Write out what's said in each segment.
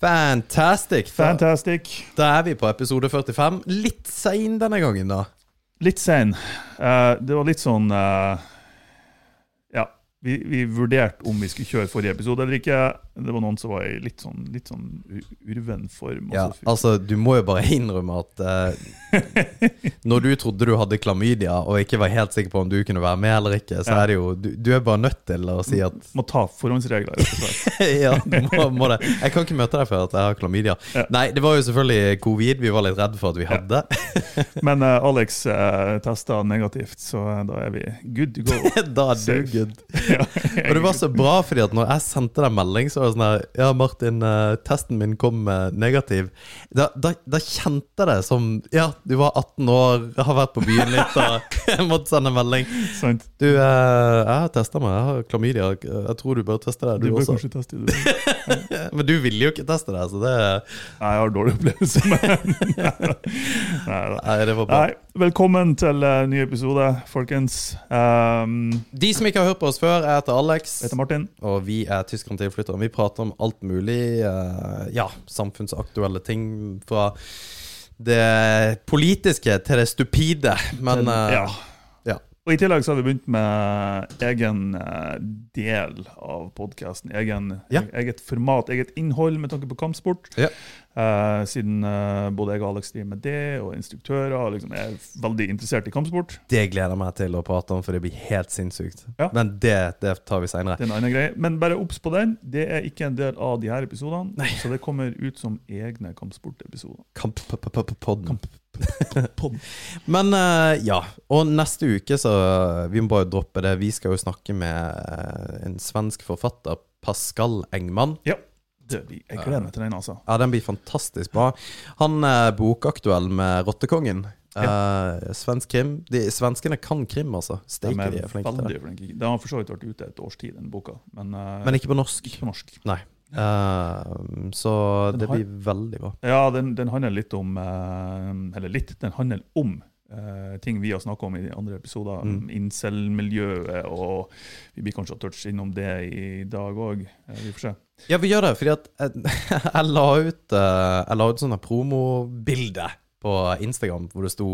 Fantastic. Fantastic. da er vi på episode 45. Litt sein denne gangen, da. Litt sein. Uh, det var litt sånn uh, Ja, vi, vi vurderte om vi skulle kjøre forrige episode eller ikke. Det var noen som var i litt sånn, litt sånn urven form. Ja, altså, du må jo bare innrømme at eh, når du trodde du hadde klamydia, og ikke var helt sikker på om du kunne være med eller ikke, så Ja. er det jo Du, du er bare nødt til å si at Må ta forhåndsregler. rett og slett. Ja, du må, må det. Jeg kan ikke møte deg før at jeg har klamydia. Ja. Nei, det var jo selvfølgelig covid vi var litt redd for at vi hadde. Men uh, Alex uh, testa negativt, så eh, da er vi good to go. da er du good. Og det var så bra, fordi at når jeg sendte deg melding, så var sånn her Ja, Martin, eh, testen min kom negativ. Da, da, da kjente jeg det som Ja, du var 18 år, har vært på byen litt og jeg måtte sende melding. sant? Du, eh, jeg har testa meg, jeg har klamydia. Jeg tror du bør teste deg, Du du bør også. kanskje teste det. Men du ville jo ikke teste deg, så det Nei, jeg har dårlig opplevelse med Nei, det var bra. Nei, velkommen til uh, ny episode, folkens. Um, De som ikke har hørt på oss før, jeg heter Alex. jeg heter Martin. Og vi er tyskerne til flyttere. Vi prater om alt mulig. eh, ja, samfunnsaktuelle ting. Fra det politiske til det stupide. Men eh, ja. Og I tillegg så har vi begynt med egen eh, del av podkasten. Ja. Eget format, eget innhold med tanke på kampsport. Ja. Uh, siden uh, både jeg og Alex driver med det, og instruktører liksom er veldig interessert i kampsport. det gleder jeg meg til å prate om, for det blir helt sinnssykt. Ja. Men det, det tar vi seinere. Er. Men bare obs på den. Det er ikke en del av de her episodene. Så det kommer ut som egne kampsportepisoder. Kamp-podden. Pod. Men eh, ja, og neste uke så Vi må bare droppe det. Vi skal jo snakke med eh, en svensk forfatter, Pascal Engman. Ja. Det, jeg gleder meg til den, altså. Ja, den blir fantastisk bra. Han er bokaktuell med Rottekongen. Eh, svensk krim. De, svenskene kan krim, altså. De Steike, er de er flinke til det. Den har for så vidt vært ute et års tid, den boka. Men, uh, Men ikke på norsk. ikke på norsk. Nei. Eh, så det blir veldig bra. Ja, den, den handler litt om uh, Eller litt, den handler om uh, ting vi har snakka om i de andre episoder. Mm. Incel-miljøet, og vi blir kanskje touch innom det i dag òg. vi får se. Ja, vi gjør det, fordi at jeg, jeg la ut uh, Jeg la ut sånne promobilder på Instagram hvor det sto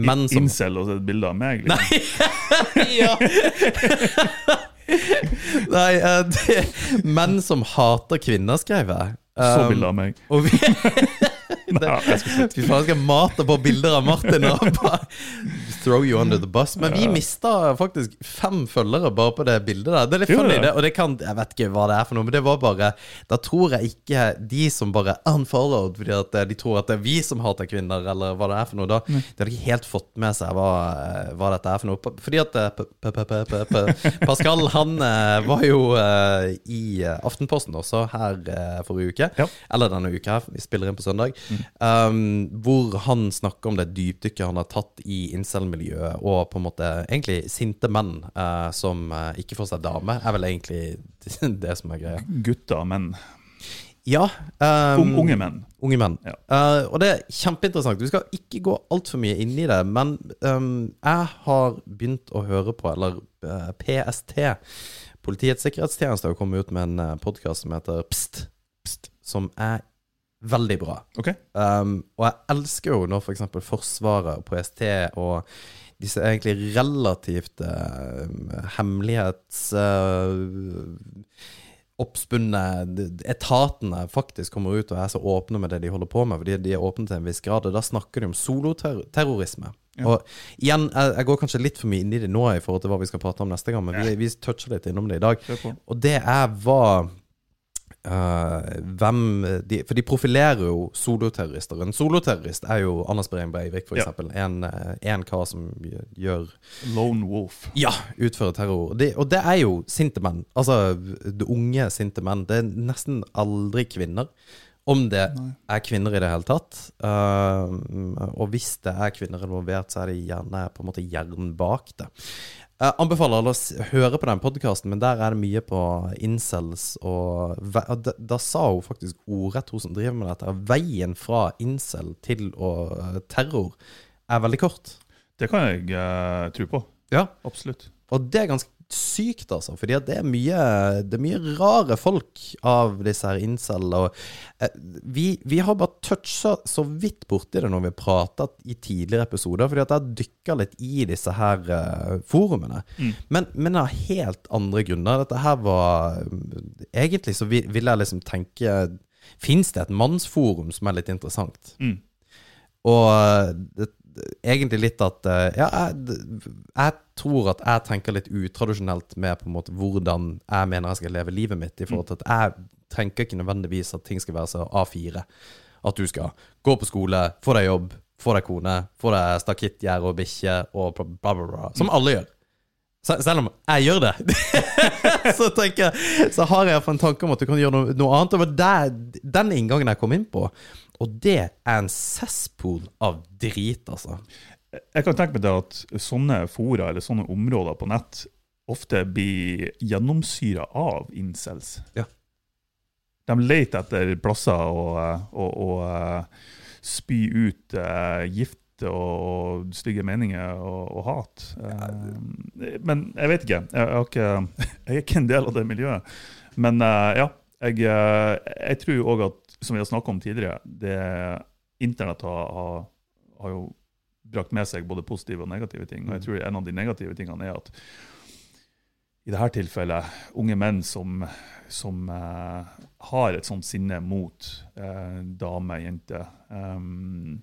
menn som Incel og så et bilde av meg. Liksom. ja. Nei, uh, det, menn som hater kvinner, skrev jeg. Så Um, bilde av meg. Og vi, Nei, jeg skal. Fy faen, jeg mate på bilder av Martin og bare throw you under the bus. Men vi mista faktisk fem følgere bare på det bildet der. Det er litt funny, det? Og det kan Jeg vet ikke hva det er for noe, men det var bare Da tror jeg ikke de som bare unfollowed fordi at de tror at det er vi som hater kvinner, eller hva det er for noe. Da De hadde ikke helt fått med seg hva, hva dette er for noe. Fordi at eh, Pascal, han eh, var jo eh, i eh, Aftenposten også her eh, forrige uke. Eller denne uka, her, vi spiller inn på søndag. Um, hvor han snakker om det dypdykket han har tatt i incel-miljøet, og på en måte egentlig sinte menn uh, som uh, ikke får seg dame, er vel egentlig det som er greia. Gutter, og menn. Ja. um, Unge menn. Unge menn. Ja. Uh, og det er kjempeinteressant. Vi skal ikke gå altfor mye inn i det, men um, jeg har begynt å høre på, eller uh, PST, Politiets sikkerhetstjeneste, har kommet ut med en podkast som heter Pst, Pst, som er veldig bra. Okay. Um, og jeg elsker jo når f.eks. For Forsvaret og PST og disse egentlig relativt uh, hemmelighets... Uh, oppspunne etatene faktisk kommer ut og er så åpne med det de holder på med, fordi de er åpne til en viss grad. Og da snakker de om soloterrorisme. Ja. Og igjen, jeg, jeg går kanskje litt for mye inn i det nå i forhold til hva vi skal prate om neste gang, men vi, vi toucher litt innom det i dag. Og det er hva eh, hvem de, For de profilerer jo soloterrorister. En soloterrorist er jo Anders Brein Breivik, for Ja. En, eh, en kar som gjør Lone Wolf. ja, utfører terror. De, og det er jo sinte menn. Altså det unge sinte menn. Det er nesten aldri kvinner. Om det Nei. er kvinner i det hele tatt. Uh, og hvis det er kvinner involvert, så er det gjerne på en måte hjernen bak det. Jeg anbefaler alle å høre på den podkasten, men der er det mye på incels og, da, da sa hun faktisk ordrett, hun som driver med dette, at veien fra incel til eh, terror er veldig kort. Det kan jeg uh, tro på. Ja. Absolutt. Og det er ganske sykt, altså. Fordi det er mye Det er mye rare folk av disse her incel. Og eh, vi, vi har bare toucha så vidt borti det når vi har pratet i tidligere episoder, fordi at jeg dykka litt i disse her eh, forumene. Men, men av helt andre grunner. Dette her var Egentlig så vil, vil jeg liksom tenke Fins det et mannsforum som er litt interessant? Mm. Og eh, det, egentlig litt at eh, Ja, jeg, jeg tror at jeg tenker litt utradisjonelt med på en måte hvordan jeg mener jeg skal leve livet mitt. I forhold til at jeg tenker ikke nødvendigvis at ting skal være så A4. At du skal gå på skole, få deg jobb, få deg kone, få deg stakittgjerde og bikkje og bla, bla, bla, bla. Som alle gjør. Sel Selv om jeg gjør det, så tenker Så har jeg en tanke om at du kan gjøre noe, noe annet. Det var den inngangen jeg kom inn på. Og det er en cesspool av drit, altså. Jeg kan tenke meg det at sånne fora eller sånne områder på nett ofte blir gjennomsyra av incels. Ja. De leter etter plasser å, å, å eh, spy ut uh, gift og stygge meninger og, og hat. Eh, men jeg vet ikke. Jeg, jeg, ikke. jeg er ikke en del av det miljøet. Men uh, ja, jeg, jeg tror òg at, som vi har snakka om tidligere, det internett har, har, har jo brakt med seg både positive og negative ting. Og jeg tror en av de negative tingene er at i dette tilfellet unge menn som, som uh, har et sånt sinne mot uh, dame, jente, um,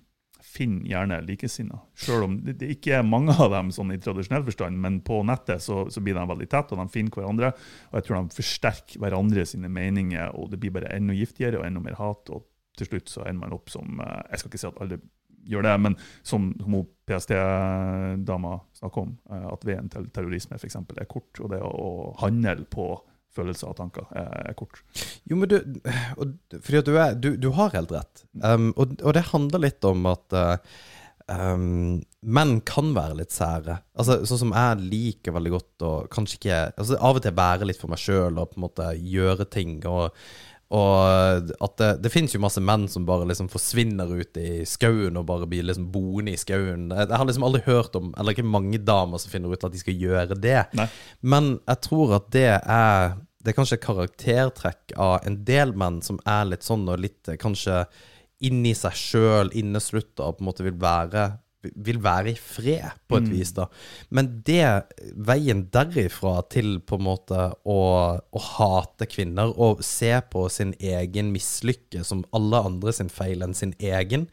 finner gjerne likesinnede. Selv om det, det ikke er mange av dem sånn i tradisjonell forstand, men på nettet så, så blir de veldig tett, og de finner hverandre. Og jeg tror de forsterker hverandre sine meninger, og det blir bare enda giftigere og enda mer hat. og til slutt så ender man opp som eh, Jeg skal ikke si at alle gjør det, men som, som PST-dama snakker om, eh, at veien til terrorisme eksempel, er kort. Og det å handle på følelser og tanker er, er kort. Jo, men du Fordi at du, er, du, du har helt rett. Um, og, og det handler litt om at uh, um, menn kan være litt sære. Altså, sånn som jeg liker veldig godt å kanskje ikke altså, Av og til være litt for meg sjøl og på en måte gjøre ting. og og at det, det finnes jo masse menn som bare liksom forsvinner ut i skauen og bare blir liksom boende i skauen. Jeg, jeg har liksom aldri hørt om Eller ikke mange damer som finner ut at de skal gjøre det. Nei. Men jeg tror at det er Det er kanskje et karaktertrekk av en del menn som er litt sånn og litt eh, kanskje inni seg sjøl, inneslutta, og på en måte vil være vil være i fred, på et vis, da. Men det, veien derifra til på en måte å, å hate kvinner og se på sin egen mislykke som alle andre sin feil enn sin egen,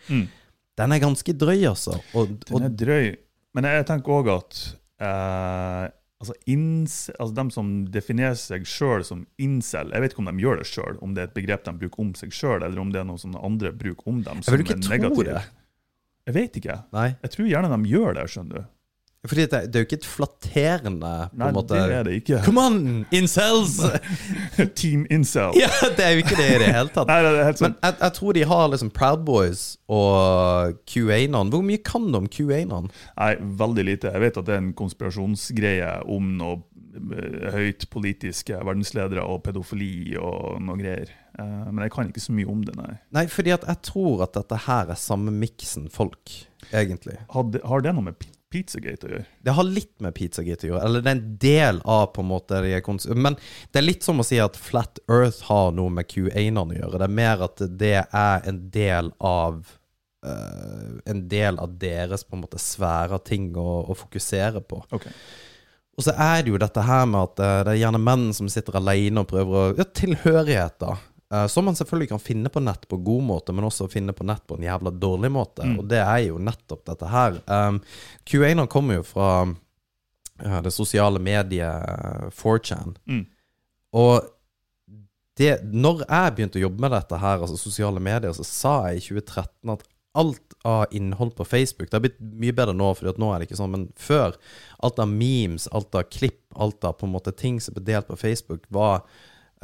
den er ganske drøy, altså. Og, Den er drøy. Men jeg tenker òg at eh, altså, ins, altså dem som definerer seg sjøl som incel, jeg vet ikke om de gjør det sjøl, om det er et begrep de bruker om seg sjøl, eller om det er noe som andre bruker om dem. Jeg vil ikke tro det. Jeg vet ikke. Nei. Jeg tror gjerne de gjør det, skjønner du. Fordi det, det er jo ikke et flatterende på Nei, en måte det er det ikke. Come on, incels! Team incel. ja, det er jo ikke det i det hele tatt. Nei, det er helt Men sånn. jeg, jeg tror de har liksom Proud Boys og QAnon. Hvor mye kan de om QAnon? Nei, veldig lite. Jeg vet at det er en konspirasjonsgreie om noe eh, høyt politiske verdensledere og pedofili og noe greier. Eh, Men jeg kan ikke så mye om det, nei. Nei, fordi at jeg tror at dette her er samme miksen folk, egentlig. Hadde, har det noe med Pizzagate å gjøre? Det har litt med Pizzagate å gjøre, eller det er en del av på en måte de Men det er litt som å si at Flat Earth har noe med Q1-ene å gjøre. Det er mer at det er en del av uh, En del av deres på en måte svære ting å, å fokusere på. Okay. Og så er det jo dette her med at eh, det er gjerne menn som sitter alene og prøver å Ja, tilhørighet, da. Eh, som man selvfølgelig kan finne på nett på god måte, men også finne på nett på en jævla dårlig måte. Og det er jo nettopp dette her. Um, QAnon kommer jo fra uh, det sosiale mediet 4chan. Mm. Og det, når jeg begynte å jobbe med dette her, altså sosiale medier, så sa jeg i 2013 at alt av innhold på Facebook Det har blitt mye bedre nå, for nå er det ikke sånn, men før Alt av memes, alt av klipp, alt av på en måte ting som ble delt på Facebook, var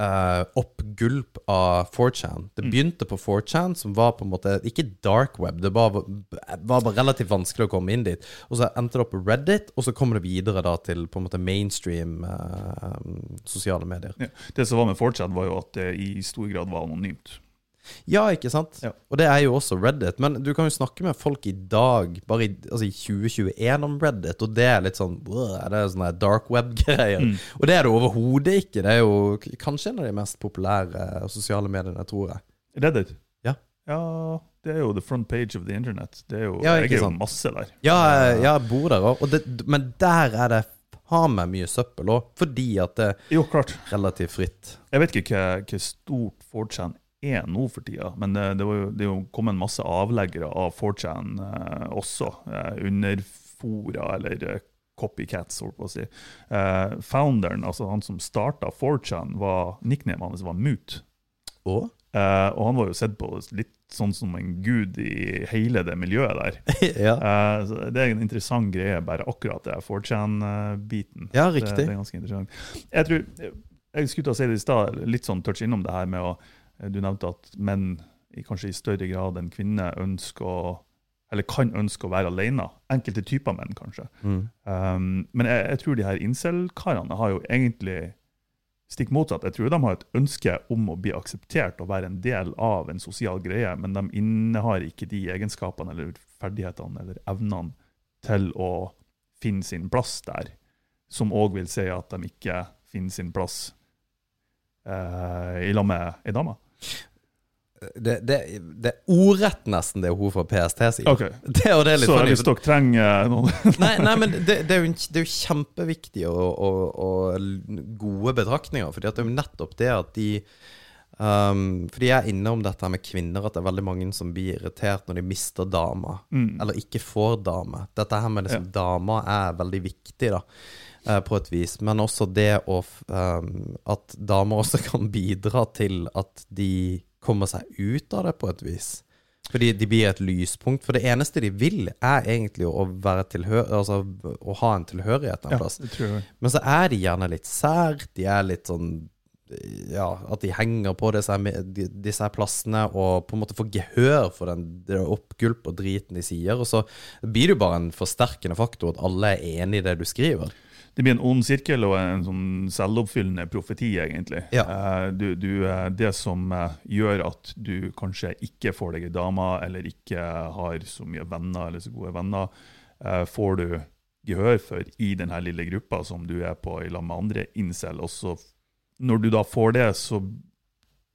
eh, oppgulp av 4chan. Det begynte på 4chan, som var på en måte ikke dark web, det var, var bare relativt vanskelig å komme inn dit. Og så endte det opp på Reddit, og så kommer det videre da til på en måte mainstream uh, sosiale medier. Ja. Det som var med 4chan, var jo at det i stor grad var anonymt. Ja, ikke sant? Ja. Og det er jo også Reddit. Men du kan jo snakke med folk i dag, bare i, altså i 2021, om Reddit, og det er litt sånn Det er sånne dark web-greier. Mm. Og det er det overhodet ikke. Det er jo kanskje en av de mest populære sosiale mediene, tror jeg. Reddit? Ja. Ja, det er jo the front page of the internet. Det er jo, Ja, jeg er jo masse der. Ja, jeg, jeg bor der òg, men der er det faen meg mye søppel òg, fordi at det er Jo, relativt fritt. Jeg vet ikke hva, hva stort 4chan er nå for tida, men det, det, var jo, det er jo kommet en masse avleggere av 4chan eh, også. Eh, underfora eller eh, copycats, holdt på å si. Eh, founderen, altså han som starta 4chan, var, nicknamet hans var mut. Og? Eh, og han var jo sett på litt sånn som en gud i hele det miljøet der. ja. Eh, så det er en interessant greie, bare akkurat det 4chan-biten. ja, Det, riktig. det er ganske interessant. Jeg tror, jeg skulle til å si det i stad, litt sånn touch innom det her med å Du nevnte at menn i kanskje i større grad enn kvinner ønsker å eller kan ønske å være alene. Enkelte typer menn, kanskje. Mm. Um, men jeg, jeg tror de her incel-karene har jo egentlig stikk motsatt. Jeg tror de har et ønske om å bli akseptert og være en del av en sosial greie, men de innehar ikke de egenskapene eller ferdighetene eller evnene til å finne sin plass der. Som òg vil si at de ikke finner sin plass eh, i lag med ei dame. Det, det, det er ordrett nesten det hun fra PST sier. Ok, Det, det Så funnig. hvis dere trenger noen Nei, nei men det, det, er jo, det er jo kjempeviktig og, og, og gode betraktninger. Fordi det er jo nettopp det at de um, Fordi jeg er innom dette her med kvinner, at det er veldig mange som blir irritert når de mister dama. mm. Eller ikke får dame. Dette her med liksom dama er veldig viktig, da. Eh, På et vis. Men også det å um, At damer også kan bidra til at de kommer seg ut av det, på et vis. Fordi de blir et lyspunkt. For det eneste de vil, er egentlig å være tilhør... Altså å ha en tilhørighet en Ja, plass. Men så er de gjerne litt sær. De er litt sånn Ja, at de henger på disse, disse plassene og på en måte får gehør for den det oppgulp og driten de sier. Og så blir det jo bare en forsterkende faktor at alle er enig i det du skriver. Det blir en ond sirkel og en sånn selvoppfyllende profeti, egentlig. Ja. Eh, Du, du, eh, det som eh, gjør at du kanskje ikke får deg ei dame, eller ikke har så mye venner eller så gode venner, får du gehør for i denne lille gruppa som du er på i lag med andre incel. Og så, når du da får det, så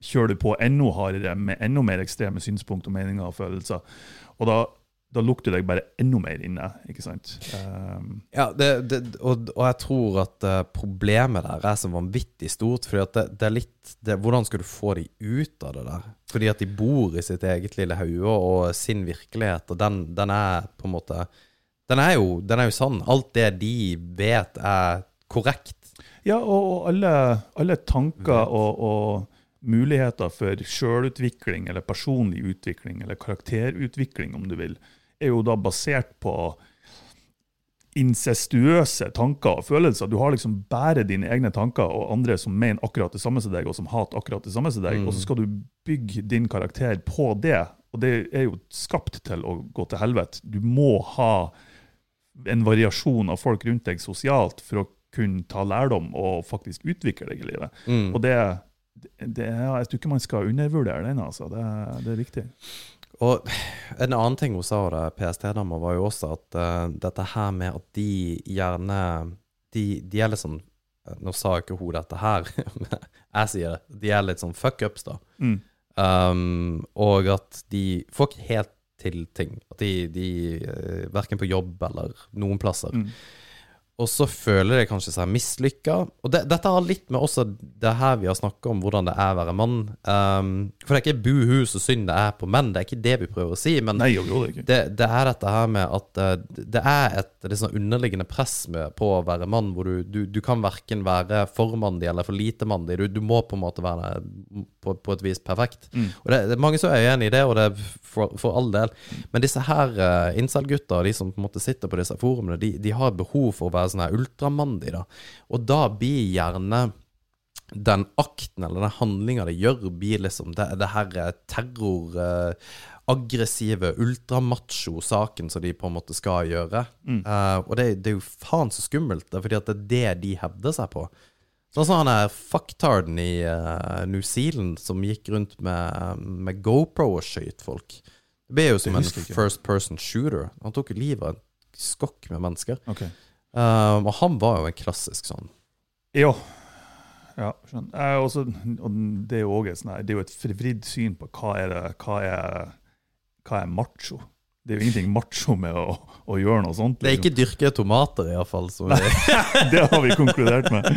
kjører du på enda hardere med enda mer ekstreme synspunkt og meninger og følelser. Og da, da lukter det deg bare enda mer inne, ikke sant? Um, Ja, det, det, og, og jeg tror at eh, problemet der er så vanvittig stort. Fordi at det, det er litt Hvordan skal du få de ut av det der? Fordi at de bor i sitt eget lille hode og sin virkelighet, og den, den er på en måte den er, jo, den er jo sann. Alt det de vet, er korrekt. Ja, og, og alle, alle tanker og, og muligheter for sjølutvikling eller personlig utvikling eller karakterutvikling, om du vil, er jo da basert på incestuøse tanker og følelser. Du har liksom bare dine egne tanker og andre som mener akkurat det samme som deg, og som hater akkurat det samme som deg, Mm. og så skal du bygge din karakter på det. Og det er jo skapt til å gå til helvete. Du må ha en variasjon av folk rundt deg sosialt for å kunne ta lærdom og faktisk utvikle deg i livet. Mm. Og det, det det, Jeg tror ikke man skal undervurdere den. altså. Det, det er viktig. Og en annen ting hun sa, det PST-dama, var jo også at uh, dette her med at de gjerne De, de er litt sånn Nå sa ikke hun dette her, men jeg sier det. De er litt sånn fuck-ups, da. Mm. Um, og at de får ikke helt til ting. At de, de uh, Verken på jobb eller noen plasser. Mm. Og så føler de kanskje seg mislykka. Og det, dette har litt med også det her vi har snakka om, hvordan det er å være mann. Um, for det er ikke buhu så synd det er på menn, det er ikke det vi prøver å si. Men Nei, overhodet ikke. det, det er dette her med at uh, det er et sånn underliggende press med, på å være mann, hvor du, du, du kan verken være for mandig eller for lite mandig. Du, du må på en måte være på, på et vis perfekt. Mm. Og det, det er mange som er uenig i det, og det er for, for all del. Men disse her uh, incel-gutta, de som på en måte sitter på disse forumene, de, de har behov for å være sånn her ultramandig, da. Og da blir gjerne den akten eller den handlinga de gjør, blir liksom det, det her eh, terror... eh, aggressive, ultramacho-saken som de på en måte skal gjøre. Mm. Uh, og det, det er jo faen så skummelt, fordi at det er det de hevder seg på. Sånn som han er fucktarden i uh, New Zealand som gikk rundt med, med GoPro og skøyt folk. Det ble jo som en first person shooter. Han tok jo livet av en skokk med mennesker. Ok. Um, og han var jo en klassisk sånn. Ja. ja skjønner. Er også, og det er jo også sånn det er jo et forvridd syn på hva er, det, hva er, hva er macho. Det er jo ingenting macho med å, å gjøre noe sånt. Det er ikke dyrke tomater, iallfall. liksom. det har vi konkludert med.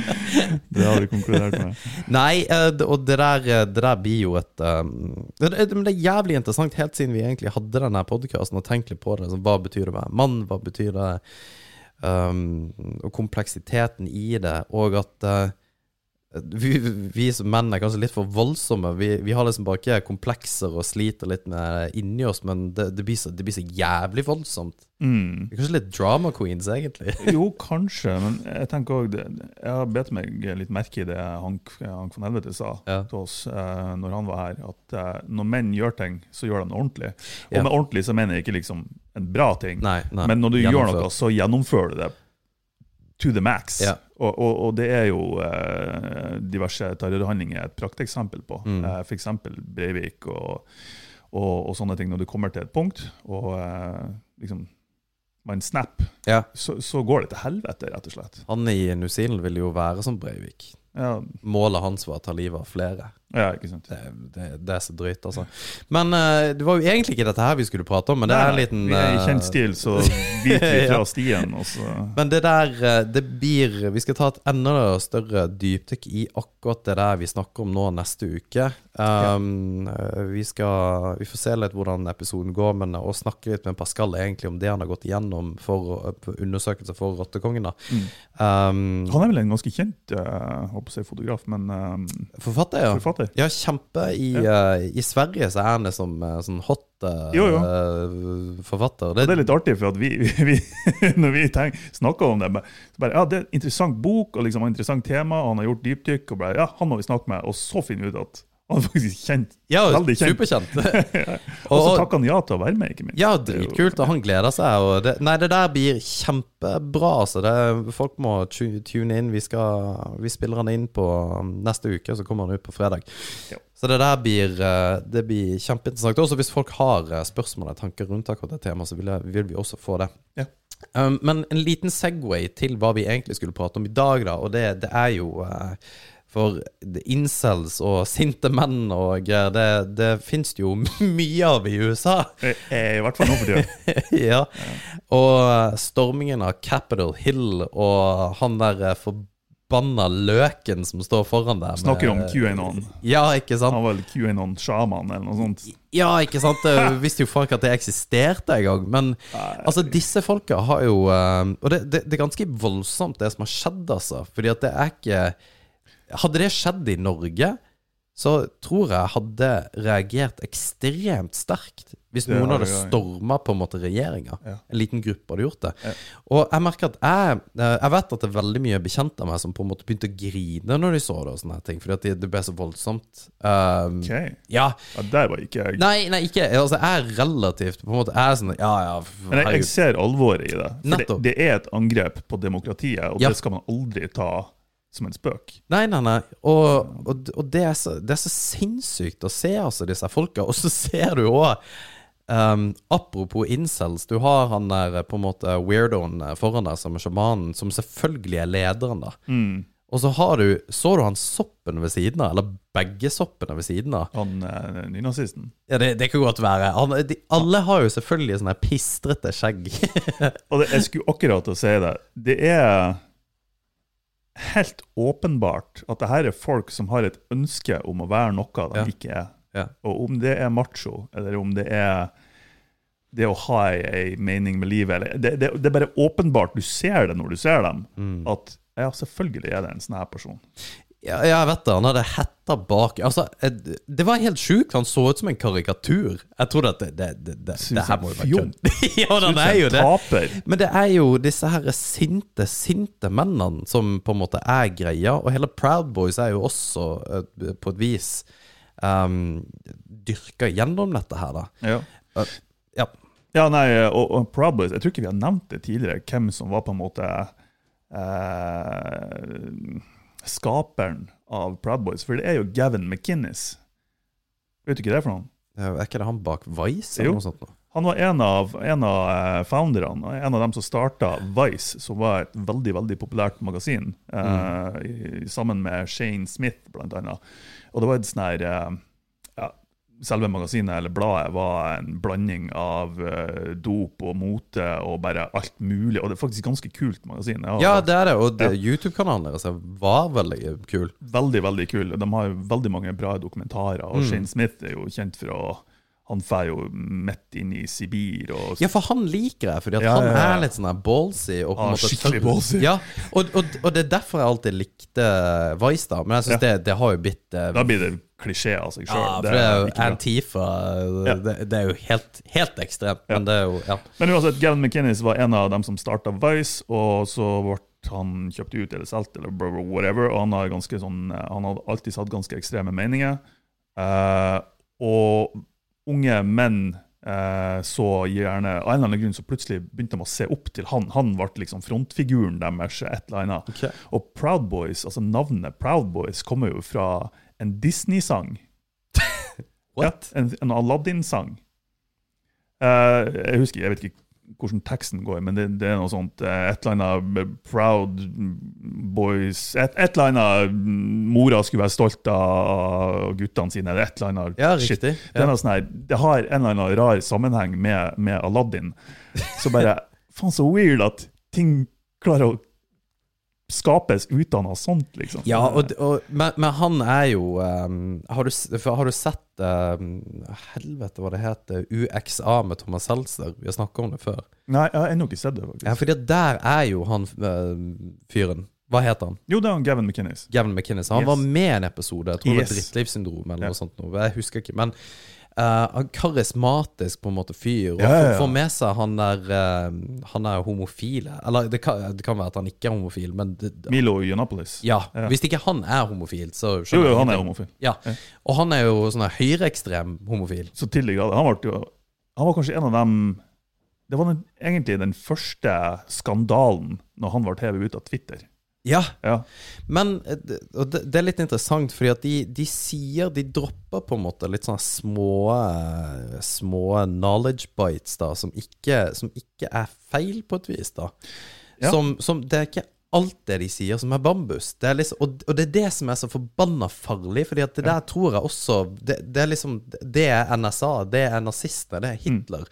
Det har vi konkludert med. Nei, eh, og det der, eh, det der blir jo et um, det, er jævlig interessant, helt siden vi egentlig hadde denne podkasten og tenkte litt på det. Altså, hva betyr det å være mann? Hva betyr det um, Og kompleksiteten i det, og at eh, vi, vi som menn er kanskje litt for voldsomme. Vi, vi har liksom bare ikke komplekser og sliter litt med inni oss, men det, det, blir så, det blir så jævlig voldsomt. Mm. Vi er kanskje litt drama queens, egentlig. Jo, kanskje, men jeg tenker også, jeg har bedt meg litt merke i det Hank, Hank von Helvete sa Ja. til oss eh, når han var her, at eh, når menn gjør ting, så gjør de det ordentlig. Og Ja. med ordentlig så mener jeg ikke liksom en bra ting, Nei, nei. men når du gjør noe, så gjennomfører du det to the max. Ja. Og, og, og det er jo eh, diverse terrorhandlinger et prakteksempel på. Mm. Eh, F.eks. Breivik og, og, sånne ting. Når du kommer til et punkt, og eh, liksom man snap, Ja. så, så går det til helvete, rett og slett. Han i New Zealand ville jo være som Breivik. Ja, Målet hans var å ta livet av flere. Ja ikke sant. Det, det, det er så drøyt, altså. Men uh, det var jo egentlig ikke dette her vi skulle prate om, men det er en Nei, liten er i eh, kjent stil, så biter vi fra stien. Og så. Men det der, eh, det blir Vi skal ta et enda større dypdykk i akkurat det der vi snakker om nå neste uke. Um, ja. Vi skal Vi får se litt hvordan episoden går, men å snakke litt med Pascal egentlig om det han har gått igjennom for undersøkelser for Rottekongen. da. Mm. Um, Han er vel en ganske kjent uh, håper jeg, fotograf, men um, forfatter, ja. forfatter. Ja, kjempe. I, uh, I Sverige så er han liksom uh, sånn hot eh, Jo, jo. forfatter. Og det er litt artig, for at vi, vi, når vi tenker, snakker om det så bare, ja, Det er en interessant bok og liksom et interessant tema, og han har gjort dypdykk. og bare, ja, Han må vi snakke med, og så finner vi ut at han er faktisk kjent. Ja, Veldig kjent. superkjent. Og så takker han ja til å være med, ikke minst. Ja, dritkult, og han gleder seg. Det, nei, det der blir kjempebra. Altså. Det, folk må tune inn. Vi, skal, vi spiller han inn på um, neste uke, så kommer han ut på fredag. Ja. Så det der blir, eh, det blir kjempeinteressant. Også hvis folk har eh, spørsmål og tanker rundt akkurat det temaet, så vil, jeg, vil vi også få det. Ja. Um, men en liten Segway til hva vi egentlig skulle prate om i dag, da. Og det, det er jo eh, For incels og sinte menn og det, det fins det jo mye av i USA. Eh, eh, I hvert fall nå for tida. ja. Og stormingen av Capitol Hill og han der eh, forbanna løken som står foran der. Snakker om QAnon. Ja, ikke sant? Han var vel QAnon-sjaman eller noe sånt. Ja, ikke sant? Jeg visste jo faen at det eksisterte engang. Men altså, disse folka har jo Og det, det, det er ganske voldsomt, det som har skjedd, altså. Fordi at det er ikke Hadde det skjedd i Norge, så tror jeg hadde reagert ekstremt sterkt hvis Det noen hadde storma på en måte regjeringa. Ja. En liten gruppe hadde gjort det. Ja. Og jeg merker at jeg eh, Jeg vet at det er veldig mye bekjente av meg som på en måte begynte å grine når de så det, og sånne ting, fordi at det, det ble så voldsomt. Um, Ok, Ja, ja, Der var ikke jeg. Nei, nei, ikke Altså, jeg er relativt på en måte Jeg er sånn Ja, ja, Men jeg, jeg ser alvoret i det. For det, det er et angrep på demokratiet, og det skal man aldri ta som en spøk. Nei, nei, nei. Og, og, og det, er så, det er så sinnssykt å se altså disse folka. Og så ser du òg um, Apropos incels, du har han der eh, på en måte weirdoen eh, foran deg som sjamanen, som selvfølgelig er lederen, da. Mm. Og så har du Så du han soppen ved siden av? Eller begge soppene ved siden av? Han eh, nynazisten. Ja, det, det kan godt være. Han, de, alle har jo selvfølgelig sånne pistrete skjegg. Og det, jeg skulle akkurat til å si det. Det er helt åpenbart at det her er folk som har et ønske om å være noe de Ja. ikke er. Ja. Og om det er macho, eller om det er det å ha ei, mening med livet eller, det, det, det er bare åpenbart, du ser det når du ser dem, Mm. at ja, selvfølgelig er det en sånn her person. Ja, jeg vet det. Han hadde hetta bak Altså, det var helt sjukt. Han så ut som en karikatur. Jeg trodde at det Det, det, det, det her må jo være kødd. ja, han er jo det. Men det er jo disse her sinte, sinte mennene som på en måte er greia. Og hele Proud Boys er jo også eh, på et vis um, dyrka gjennom dette her, da. Ja. Ja. Ja, nei, og, og Proud Boys, jeg tror ikke vi har nevnt det tidligere, hvem som var på en måte eh, skaperen av Proud Boys, for det er jo Gavin McInnes. Vet du ikke det for noen? Er ikke det han bak Vice? Jo. Eller noe sånt? nå? Han var en av, en av eh, founderne, en av dem som starta Vice, som var et veldig veldig populært magasin, eh, i, sammen med Shane Smith, blant annet. Og det var et sånn her eh, Selve magasinet eller bladet var en blanding av uh, dop og mote og bare alt mulig. Og det er faktisk et ganske kult magasin. Har- Ja, det er det. Og Ja. YouTube-kanalen deres var veldig kul. Veldig, veldig kul. De har jo veldig mange bra dokumentarer, og Mm. Shane Smith er jo kjent for å Han drar jo midt inn i Sibir og Ja, for han liker det, fordi Ja, han ja, er litt sånn ballsy. Og Ah, skikkelig ballsy. Ja, og, og, og det er derfor jeg alltid likte Vice, da. Men jeg syns det, det har jo blitt eh, Da blir det klisjé av seg sjøl. Ja, for det er jo. Antifa Ja. det, det er jo helt, helt ekstremt. Men det er jo Ja. Men uansett, Gavin McInnes var en av dem som starta Vice, og så ble han kjøpt ut eller solgt eller whatever, og han har sånn Han har alltid hatt ganske ekstreme meninger. Uh, og unge menn eh, så gjerne Av en eller annen grunn så plutselig begynte de å se opp til han. Han ble liksom frontfiguren deres, et eller annet. Okay. Og Proud Boys, altså navnet Proud Boys kommer jo fra en Disney-sang. What? Ja, en, en Aladdin-sang. Uh, jeg husker, jeg vet ikke hvordan teksten går, men det, det er noe sånt uh, Et eller annet Proud Boys Et, et eller annet Mora skulle være stolt av guttene sine, eller et eller annet Ja, shit. riktig. Det, Ja. noe sånn her, det har en eller annen rar sammenheng med, med Aladdin. Så bare Faen, så weird at ting klarer å skapes ut av noe sånt, liksom. Ja, og, og, men, men han er jo um, har, du, har du sett um, Helvete, hva det heter? UXA med Thomas Seltzer? Vi har snakka om det før. Nei, jeg har ennå ikke sett det, faktisk. Ja, fordi der er jo han uh, fyren. Hva heter han? Jo, det er han Gavin McInnes. Gavin McInnes. Han Yes. var med i en episode. Jeg tror det Yes. var Drittlivssyndrom eller Ja. noe sånt. Noe. Jeg husker ikke. Men uh, han karismatisk på en måte fyr. Og Ja, ja, ja. får- med seg han der uh, Han er homofile. Eller det kan, det kan være at han ikke er homofil, men det, Milo Yiannopolis. ja, Ja. Hvis ikke han er homofil, så Jo, skjønner jo, jeg han er homofil. Ja. Og han er jo sånn høyreekstrem homofil. Så til de grader. Han, jo, han var kanskje en av dem Det var den, egentlig den første skandalen når han ble hevet ut av Twitter. Ja, Ja. men eh, det- og det, det er litt interessant, fordi at de, de sier De dropper på en måte litt sånne små eh, Små knowledge bites, da, som ikke, som ikke er feil, på et vis, da. Ja. Som, som Det er ikke alt det de sier, som er bambus. Det er liksom, og, og det er det som er så forbanna farlig, Fordi at det der tror jeg også det, det er liksom Det er NSA, det er nazistene, det er Hitler.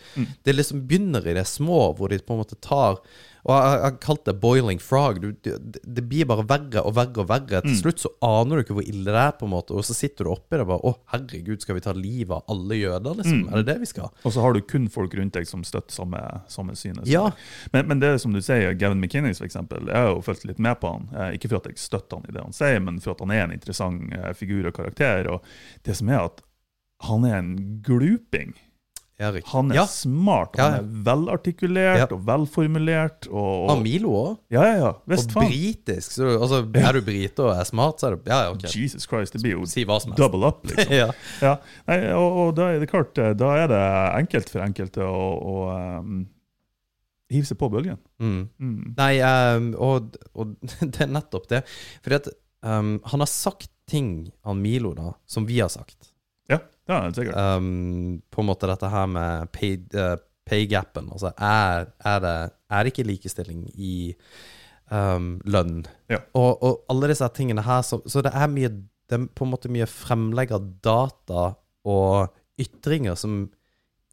Det liksom begynner i det små, hvor de på en måte tar Og jeg har kalt det 'boiling frog'. Du, det, det blir bare verre og verre og verre. Til slutt så aner du ikke hvor ille det er, på en måte og så sitter du oppi det og bare 'Å, herregud, skal vi ta livet av alle jøder', liksom? Er det det vi skal? Og så har du kun folk rundt deg som støtter samme, samme synet. Ja. Men, men det som du sier, Gavin McInnes, for eksempel, jeg har jo fulgt litt med på han. Eh, ikke for at jeg støtter han i det han sier, men for at han er en interessant eh, figur og karakter. Og det som er at han er en gluping. Ja. Han er ja. smart, Ja, han er velartikulert og velformulert. Og, Og Amilo Milo òg. ja, ja, ja. Og faen. britisk. Så, du- altså, er du brite og er smart, så er du Ja, ja, ok. Jesus Christ, det blir jo Si double up, liksom. ja. Ja, Nei, og, og da er det klart, eh, da er det enkelt for enkelte å, å um, hive seg på bølgen. Mm. Mm. Nei, um, og, og det er nettopp det. Fordi at ehm, han har sagt ting, han Milo, da, som vi har sagt. Ja, er sikkert. Um, på en måte dette her med pay, uh, pay-gapen. Altså, er, er, det, er ikke likestilling i um, lønn? Ja. Og, og alle disse tingene her, så, så det er mye Det er på en måte mye fremlegg av data og ytringer som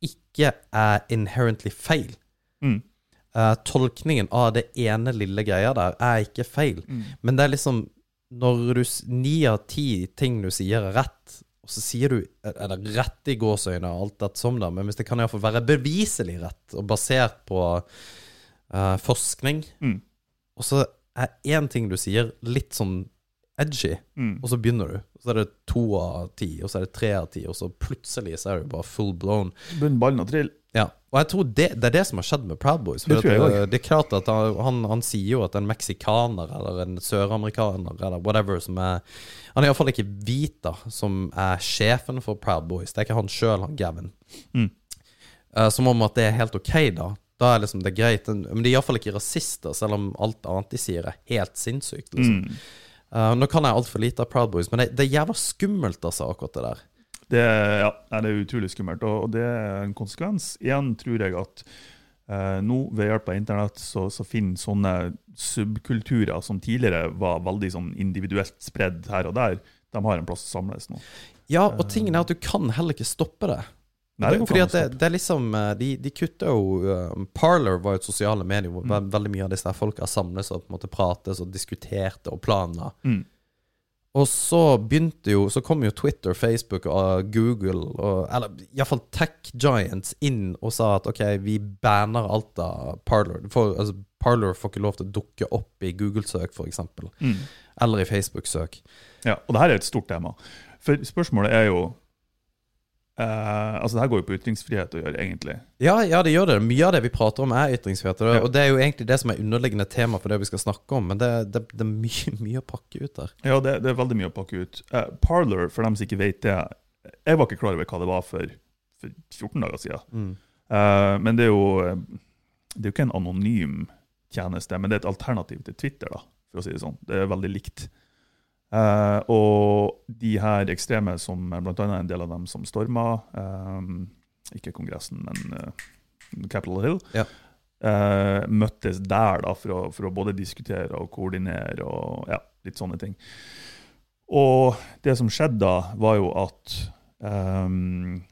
ikke er inherently feil. Mm. Uh, tolkningen av det ene lille greia der er ikke feil. Mm. Men det er liksom Når du ni av ti ting du sier, er rett, og så sier du Eller rett i gåseøynene, og alt dette som da, men hvis det kan iallfall være beviselig rett, og basert på uh, forskning, Mm. og så er én ting du sier, litt sånn edgy, Mm. og så begynner du. Så er det to av ti, og så er det tre av ti, og så plutselig så er du bare full blown. Begynner ballen å trille. Ja, og jeg tror det, det er det som har skjedd med Proud Boys. For Det tror jeg at, eh, det er klart at han, han, sier jo at en meksikaner eller en søramerikaner eller whatever som er Han er iallfall ikke hvit, da, som er sjefen for Proud Boys. Det er ikke han sjøl, han Gavin. Mm. Eh, som om at det er helt ok, da. Da er liksom det greit. Men de er iallfall ikke rasister, selv om alt annet de sier er helt sinnssykt. liksom. Mm. Uh, nå kan jeg altfor lite av Proud Boys, men det, det er jævla skummelt, altså, akkurat det der. Det, ja, det er utrolig skummelt, og, det er en konsekvens. Igjen tror jeg at eh, nå, ved hjelp av internett, så, så finner sånne subkulturer som tidligere var veldig sånn individuelt spredd her og der, de har en plass å samles nå. Ja, og tingen er at du kan heller ikke stoppe det. Nei, det Fordi at det, det er liksom eh, De, de kutter jo um, Parler var jo et sosiale medier hvor Mm. veldig mye av disse folka samles og på en måte prates og diskuterte og planla. Mm. Og så begynte jo Så kom jo Twitter, Facebook og Google og Eller iallfall Tech Giants inn og sa at OK, vi banner alt av Parler. For, altså, Parler får ikke lov til å dukke opp i Google-søk, f.eks. Mm. Eller i Facebook-søk. Ja, og det her er et stort tema. For spørsmålet er jo eh, Altså, det her går jo på ytringsfrihet å gjøre, egentlig. Ja, ja, det gjør det. Mye av det vi prater om, er ytringsfrihet. Og det, Ja. og det er jo egentlig det som er underliggende tema for det vi skal snakke om. Men det, det, det er mye, mye å pakke ut der. Ja, det, det er veldig mye å pakke ut. Uh, Parler, for dem som ikke vet det Jeg var ikke klar over hva det var for, for 14 dager siden. Mm. Uh, men det er jo eh, Det er jo ikke en anonym tjeneste, men det er et alternativ til Twitter, da, for å si det sånn. Det er veldig likt. Eh, og de her ekstreme, som bl.a. en del av dem som storma eh, Ikke Kongressen, men eh, Capitol Hill, Ja. eh, møttes der da, for å, for å både diskutere og koordinere og ja, litt sånne ting. Og det som skjedde da, var jo at um,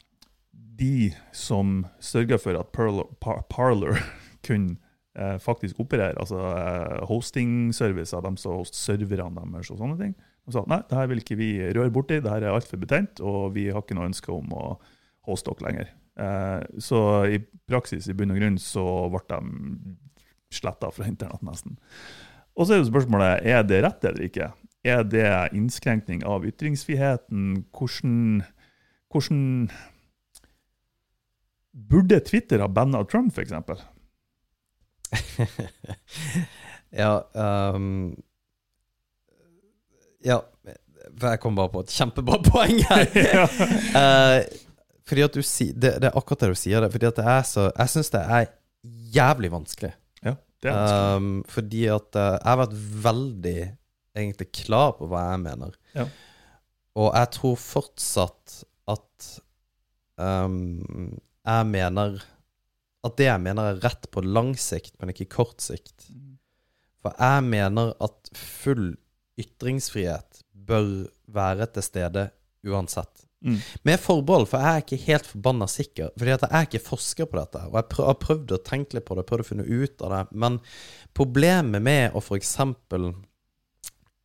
de som sørga for at Parler, Par Parler kunne eh, faktisk operere, altså eh, hosting-servicer, de som host serverne deres og sånne ting, de sa nei, det her vil ikke vi røre borti, det her er altfor betent, og vi har ikke noe ønske om å holde dere lenger. Eh, så i praksis, i bunn og grunn, så ble de sletta fra internett, nesten. Og så er jo spørsmålet er det rett eller ikke. Er det innskrenkning av ytringsfriheten? Hvordan, hvordan Burde Twitter ha banna Trump, f.eks.? Ja um, Ja, for jeg kom bare på et kjempebra poeng her. Ja. Eh, fordi at du sier det, det er akkurat det du sier, det. Fordi at det er så Jeg syns det er jævlig vanskelig. ja, det er vanskelig. Um, fordi at uh, jeg har vært veldig egentlig klar på hva jeg mener. Ja. Og jeg tror fortsatt at um, jeg mener At det jeg mener er rett på lang sikt, men ikke kort sikt. For jeg mener at full ytringsfrihet bør være til stede uansett. Mm. Med forbehold, for jeg er ikke helt forbanna sikker. Fordi at jeg er ikke forsker på dette. Og jeg prøv, har prøvd å tenke litt på det, prøvd å finne ut av det. Men problemet med å for eksempel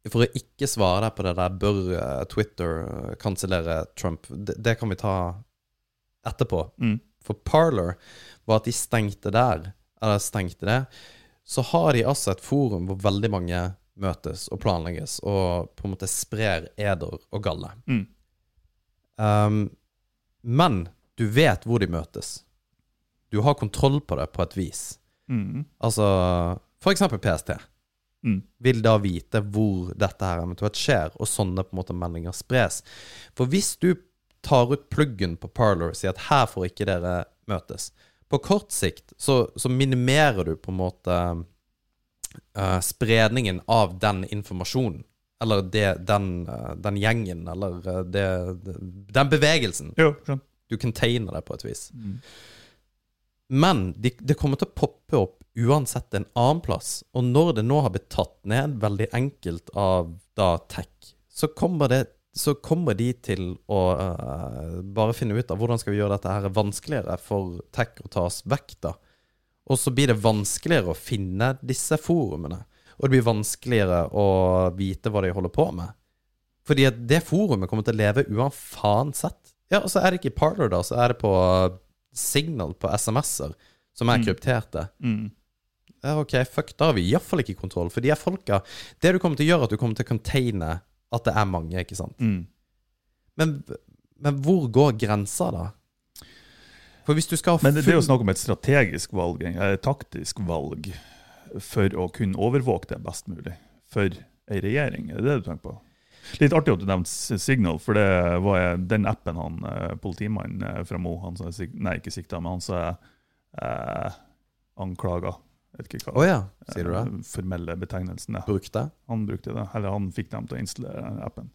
For å ikke svare deg på det der bør eh, Twitter eh, kansellere Trump, det, det kan vi ta etterpå. Mm. For Parler var at de stengte der, eller stengte det. Så har de altså et forum hvor veldig mange møtes og planlegges, og på en måte sprer eder og galle. Mm. Um, men du vet hvor de møtes. Du har kontroll på det på et vis. Mm. Altså for eksempel PST Mm. vil da vite hvor dette her eventuelt skjer, og sånne på en måte meldinger spres. For hvis du tar ut pluggen på Parler og sier at her får ikke dere møtes, på kort sikt så, så minimerer du på en måte eh, spredningen av den informasjonen. Eller det, den, uh, den gjengen, eller uh, det, den bevegelsen. Jo, skjønner. Du container det på et vis. Mm. Men de, det kommer til å poppe opp uansett en annen plass. Og når det nå har blitt tatt ned veldig enkelt av da tech, så kommer, det, så kommer de til å uh, bare finne ut av hvordan skal vi gjøre dette her vanskeligere for tech å ta oss vekk, da. Og så blir det vanskeligere å finne disse forumene. Og det blir vanskeligere å vite hva de holder på med. Fordi at det forumet kommer til å leve uansett. Ja, og så er det ikke i Parler, da, så er det på Signal på SMS-er, som er Mm. krypterte. Mm. Ja, ok, fuck, da har vi iallfall ikke kontroll. For de er folka Det du kommer til å gjøre, er at du kommer til å containe at det er mange, ikke sant. Mm. Men, men hvor går grensa, da? For hvis du skal ha Men det, det er jo snakk om et strategisk valg, et taktisk valg, for å kunne overvåke det best mulig for ei regjering. Er det det du tenker på? Litt artig at du nevnte Signal, for det var den appen han eh, politimannen eh, fra Mo han er Nei, ikke sikta, men han sa eh, anklaga vet ikke Å hva ja, sier du det? eh, formelle betegnelsen er. Bruk? Han brukte det, eller han fikk dem til å installere appen.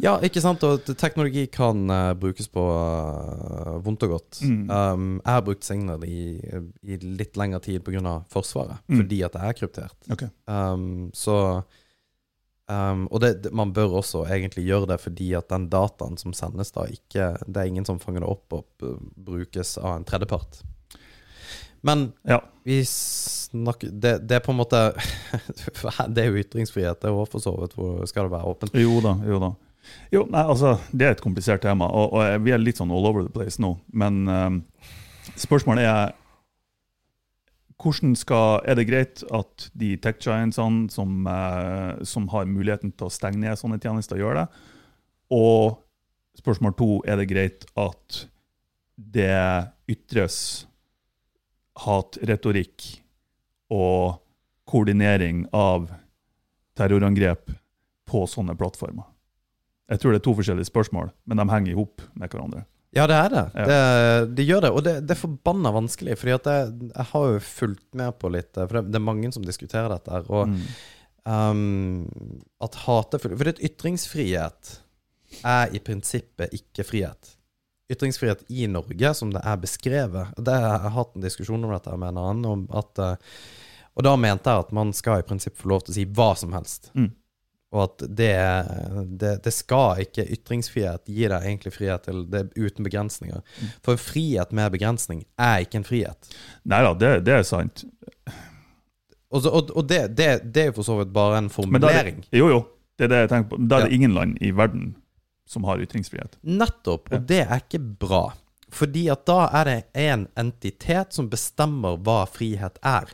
Ja, ikke sant. Og teknologi kan uh, brukes på uh, vondt og godt. Mm. Um, jeg har brukt Signal i, i litt lengre tid pga. Forsvaret, Mm. fordi at det er kryptert. Okay. Um, så um, Og det, man bør også egentlig gjøre det fordi at den dataen som sendes, da ikke Det er ingen som fanger det opp og brukes av en tredjepart. Men Ja. vi snakker det, det er på en måte Det er jo ytringsfrihet, det jo for så vidt skal det være åpent. Jo da, jo da. Jo, nei, altså, Det er et komplisert tema, og, og vi er litt sånn all over the place nå. Men um, spørsmålet er hvordan skal, Er det greit at de tech giantsene som, uh, som har muligheten til å stenge ned sånne tjenester, gjør det? Og spørsmål to, er det greit at det ytres hatretorikk og koordinering av terrorangrep på sånne plattformer? Jeg tror det er to forskjellige spørsmål, men de henger i hop med hverandre. Ja, det er det. Ja. Det, det gjør det. Og det, det er forbanna vanskelig. Fordi at jeg, jeg har jo fulgt med på litt For det, det er mange som diskuterer dette. Og Mm. um, at hatefull For det er ytringsfrihet er i prinsippet ikke frihet. Ytringsfrihet i Norge, som det er beskrevet det, Jeg har hatt en diskusjon om dette med en annen. Om at, eh, og da mente jeg at man skal i prinsipp få lov til å si hva som helst. Mm. Og at det, det, det skal ikke Ytringsfrihet gi deg egentlig frihet til det uten begrensninger. Mm. For frihet med begrensning er ikke en frihet. Nei da, det, det er sant. Og, så, og, og det, det, det er jo for så vidt bare en er formulering. det, jo, jo. Det er det jeg tenker på. Da er det ingen land i verden som har ytringsfrihet. Nettopp. Og det er ikke bra. Fordi at da er det en entitet som bestemmer hva frihet er.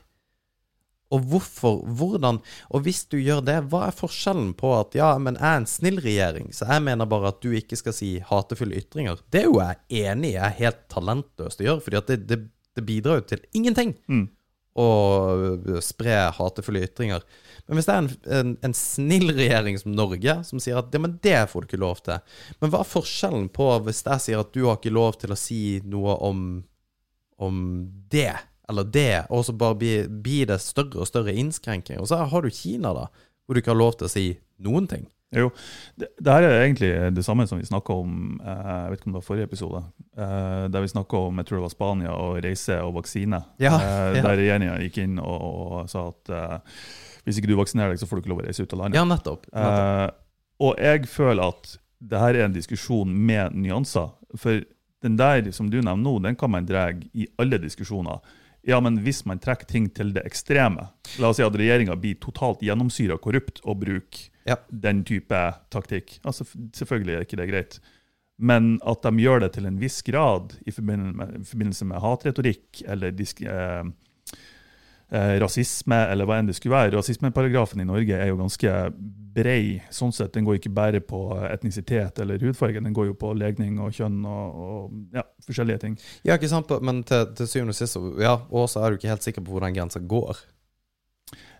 Og hvorfor, hvordan Og hvis du gjør det, hva er forskjellen på at ja, men jeg er en snill regjering, så jeg mener bare at du ikke skal si hatefulle ytringer. Det er jo jeg enig i er helt talentløst å gjøre, fordi at det, det, det bidrar jo til ingenting Mm. å spre hatefulle ytringer. Men hvis det er en, en, en snill regjering som Norge, som sier at ja, men det får du ikke lov til Men hva er forskjellen på hvis jeg sier at du har ikke lov til å si noe om, om det, eller det, og så bare blir blir det større og større innskrenkninger, Og så har du Kina, da, hvor du ikke har lov til å si noen ting. Jo, det, det her er egentlig det samme som vi snakka om eh, jeg vet ikke om det var forrige episode, eh, der vi snakka om jeg tror det var Spania og reise og vaksine. Ja, eh, ja. Der regjeringa gikk inn og, og sa at hvis ikke du vaksinerer deg, så får du ikke lov å reise ut av landet. Ja, nettopp. nettopp. Eh, og jeg føler at det her er en diskusjon med nyanser. For den der som du nevner nå, den kan man dra i alle diskusjoner. Ja, men hvis man trekker ting til det ekstreme La oss si at regjeringa blir totalt gjennomsyra korrupt og bruker Ja. den type taktikk. Altså, selvfølgelig er ikke det greit. Men at de gjør det til en viss grad i forbindelse med, i forbindelse med hatretorikk eller disk, eh, eh, rasisme, eller hva enn det skulle være. Rasismeparagrafen i Norge er jo ganske brei. sånn sett. Den går ikke bare på etnisitet eller hudfarge, den går jo på legning og kjønn og, og ja, forskjellige ting. Ja, ikke sant, men til, til syvende og sist, så- ja, og så er du ikke helt sikker på hvor den grensa går.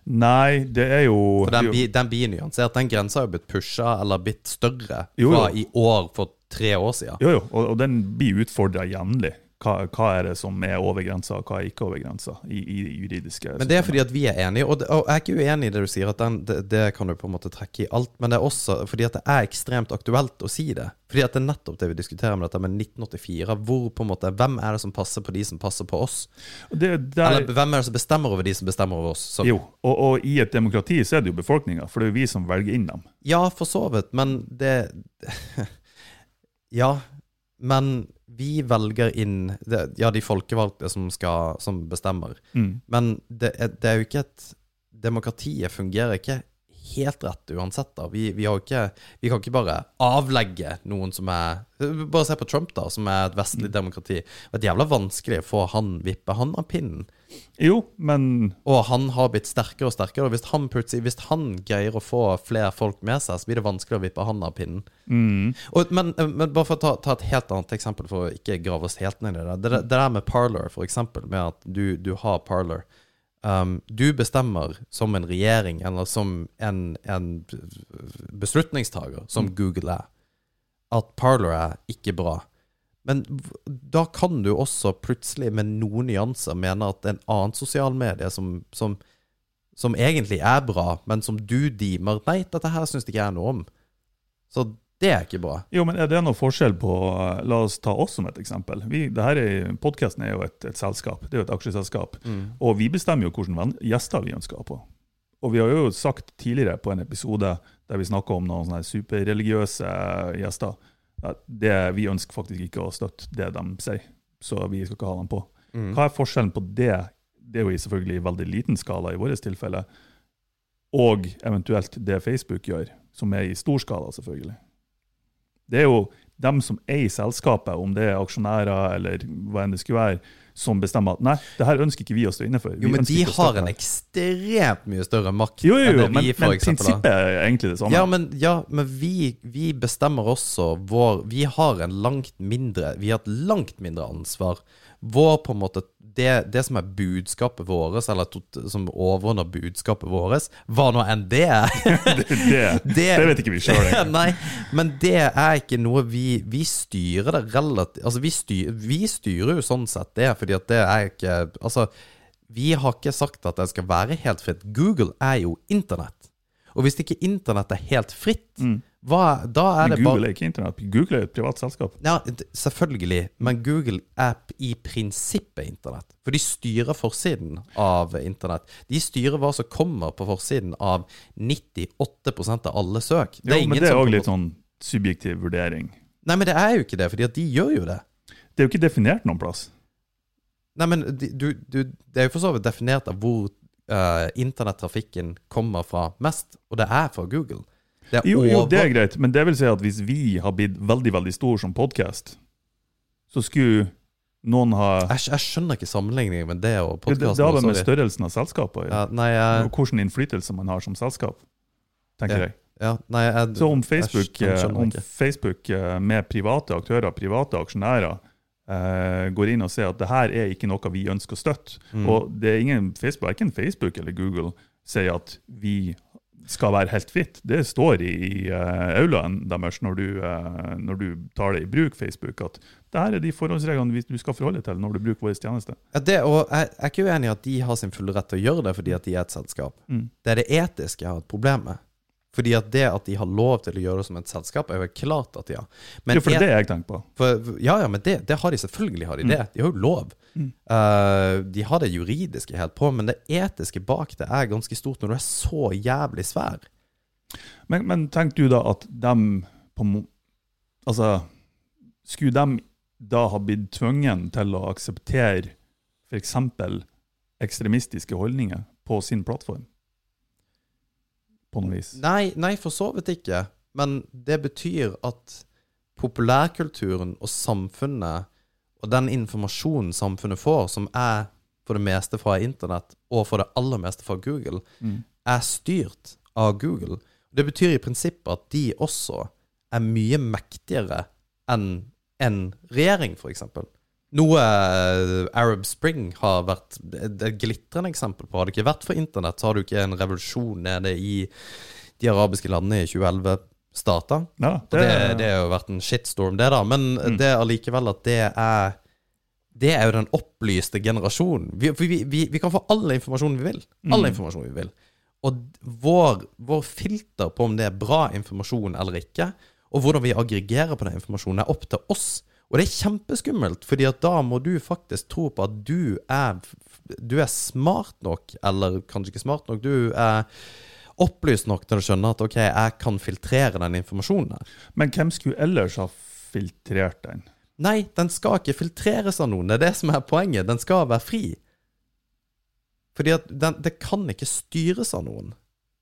Nei, det er jo For den, bi- den blir nyansert. Den grensa har jo blitt pusha eller blitt større Jo, jo. fra i år for tre år siden. Jo, jo, og, og den blir utfordra jevnlig. Hva, hva er det som er over grensa, og hva er ikke over grensa i, i juridiske Men det er fordi at vi er enige, og, det, og jeg er ikke uenig i det du sier, at den, det, det kan du på en måte trekke i alt, men det er også fordi at det er ekstremt aktuelt å si det. Fordi at det er nettopp det vi diskuterer med dette med 1984. Hvor på en måte, Hvem er det som passer på de som passer på oss? Det, der, Eller hvem er det som bestemmer over de som bestemmer over oss? Så, Jo, og, og i et demokrati så er det jo befolkninga, for det er jo vi som velger inn dem. Ja, for så vidt, men det Ja, men vi velger inn det, Ja, de folkevalgte som, skal, som bestemmer. Mm. Men det er, det er jo ikke et Demokratiet fungerer ikke helt rett uansett. da. Vi, vi, har ikke, vi kan ikke bare avlegge noen som er Bare se på Trump, da, som er et vestlig demokrati. Det er jævla vanskelig å få han vippe han av pinnen. Jo, men Og han har blitt sterkere og sterkere. Og hvis han, hvis han greier å få flere folk med seg, så blir det vanskelig å vippe han av pinnen. mm, Og, men, men bare for å ta, ta et helt annet eksempel, for å ikke grave oss helt ned i det. Det, det der med parlor, for eksempel, med at du, du har parlor. Um, du bestemmer som en regjering, eller som en, en beslutningstaker, som Google er, at parlor er ikke bra. Men da kan du også plutselig med noen nyanser mene at en annen sosial medie som, som, som egentlig er bra, men som du deamer Nei, dette her syns ikke jeg noe om. Så det er ikke bra. Jo, men er det noe forskjell på eh, La oss ta oss som et eksempel. Vi, det her er, podcasten er jo et, et selskap. Det er jo et aksjeselskap. Og vi bestemmer jo hvilke gjester vi ønsker å ha på. Og vi har jo sagt tidligere på en episode der vi snakka om noen sånne superreligiøse gjester, at det, vi ønsker faktisk ikke å støtte det de sier, så vi skal ikke ha dem på. Mm. Hva er forskjellen på det? Det er jo i selvfølgelig i veldig liten skala i vårt tilfelle, og eventuelt det Facebook gjør, som er i stor skala, selvfølgelig. Det er jo dem som eier selskapet, om det er aksjonærer eller hva enn det skulle være, som bestemmer at nei, det her ønsker ikke vi å stå inne for. Vi Jo, men de har en ekstremt mye større makt Jo, jo, enn jo, det men, vi, for men eksempel har. prinsippet er egentlig det samme. Ja, men, ja, men vi, vi bestemmer også vår Vi har en langt mindre Vi har et langt mindre ansvar. Vår på en måte Det, det som er budskapet vårt, eller som overordner budskapet vårt, hva nå enn det er det, det, det vet ikke vi sjøl. Nei, men det er ikke noe vi Vi styrer det relativt Altså, vi, styr, vi styrer jo sånn sett det, fordi at det er ikke Altså, vi har ikke sagt at det skal være helt fritt. Google er jo internett. Og hvis ikke internett er helt fritt, hva, da er. Men det Google bare er ikke internett. Google er et privat selskap. ja, selvfølgelig, men Google er i prinsippet internett. For de styrer forsiden av internett. De styrer hva som kommer på forsiden av 98% av alle søk. Jo, men det er òg litt sånn subjektiv vurdering. Nei, men det er jo ikke det, fordi de gjør jo det. Det er jo ikke definert noen plass. Nei, men du, du, det er jo for så vidt definert av hvor uh, internettrafikken kommer fra mest, og det er fra Google. Det er Jo, jo, det er greit, men det vil si at hvis vi har blitt veldig veldig stor som podkast, så skulle noen ha jeg, jeg skjønner ikke sammenligningen med det og Det, det podkasten. har vel med størrelsen av selskapet ja, Nei, jeg, Og hvilken innflytelse man har som selskap, tenker Ja. jeg. ja, nei jeg, Så om Facebook, om. Facebook eh, med private aktører, private aksjonærer, Uh, går inn og sier at det her er ikke noe vi ønsker å støtte, Mm. og det er ingen Facebook, verken Facebook eller Google sier at vi skal være helt fritt. Det står i, i uh, aulaen deres når du, uh, når du tar det i bruk, Facebook, at det her er de forholdsreglene du skal forholde deg til når du bruker vår tjeneste. Ja, det, og jeg, jeg er ikke uenig i at de har sin fulle rett til å gjøre det fordi at de er et selskap. Mm. Det er det etiske jeg har et problem med. Fordi at det at de har lov til å gjøre det som et selskap, er jo klart at de har. Men jo, for det er det jeg tenker på. For, ja, ja, men det, det har de selvfølgelig. har De det. De har jo lov. Mm. Eh, de har det juridiske helt på, men det etiske bak det er ganske stort når du er så jævlig svær. Men, men tenker du da at dem på Altså, skulle de da ha blitt tvungen til å akseptere f.eks. ekstremistiske holdninger på sin plattform? På noe vis. Nei, nei, for så vidt ikke. Men det betyr at populærkulturen og samfunnet og den informasjonen samfunnet får, som er for det meste fra internett og for det aller meste fra Google, Mm. er styrt av Google. Det betyr i prinsippet at de også er mye mektigere enn en regjering, f.eks. Noe eh, Arab Spring har vært et et glitrende eksempel på. Hadde det ikke vært for internett, så har du ikke en revolusjon nede i de arabiske landene i 2011 starta. Ja, Og det, det har jo vært en shitstorm, det, da. Men Mm. det allikevel at det er Det er jo den opplyste generasjonen. Vi, vi, vi, vi kan få all informasjon vi vil. All Mm. informasjon vi vil. Og vår, vår filter på om det er bra informasjon eller ikke, og hvordan vi aggregerer på den informasjonen, er opp til oss. Og det er kjempeskummelt, fordi at da må du faktisk tro på at du er, du er smart nok, eller kanskje ikke smart nok, du er opplyst nok til å skjønne at ok, jeg kan filtrere den informasjonen her. Men hvem skulle ellers ha filtrert den? Nei, den skal ikke filtreres av noen. Det er det som er poenget. Den skal være fri. Fordi at den, det kan ikke styres av noen.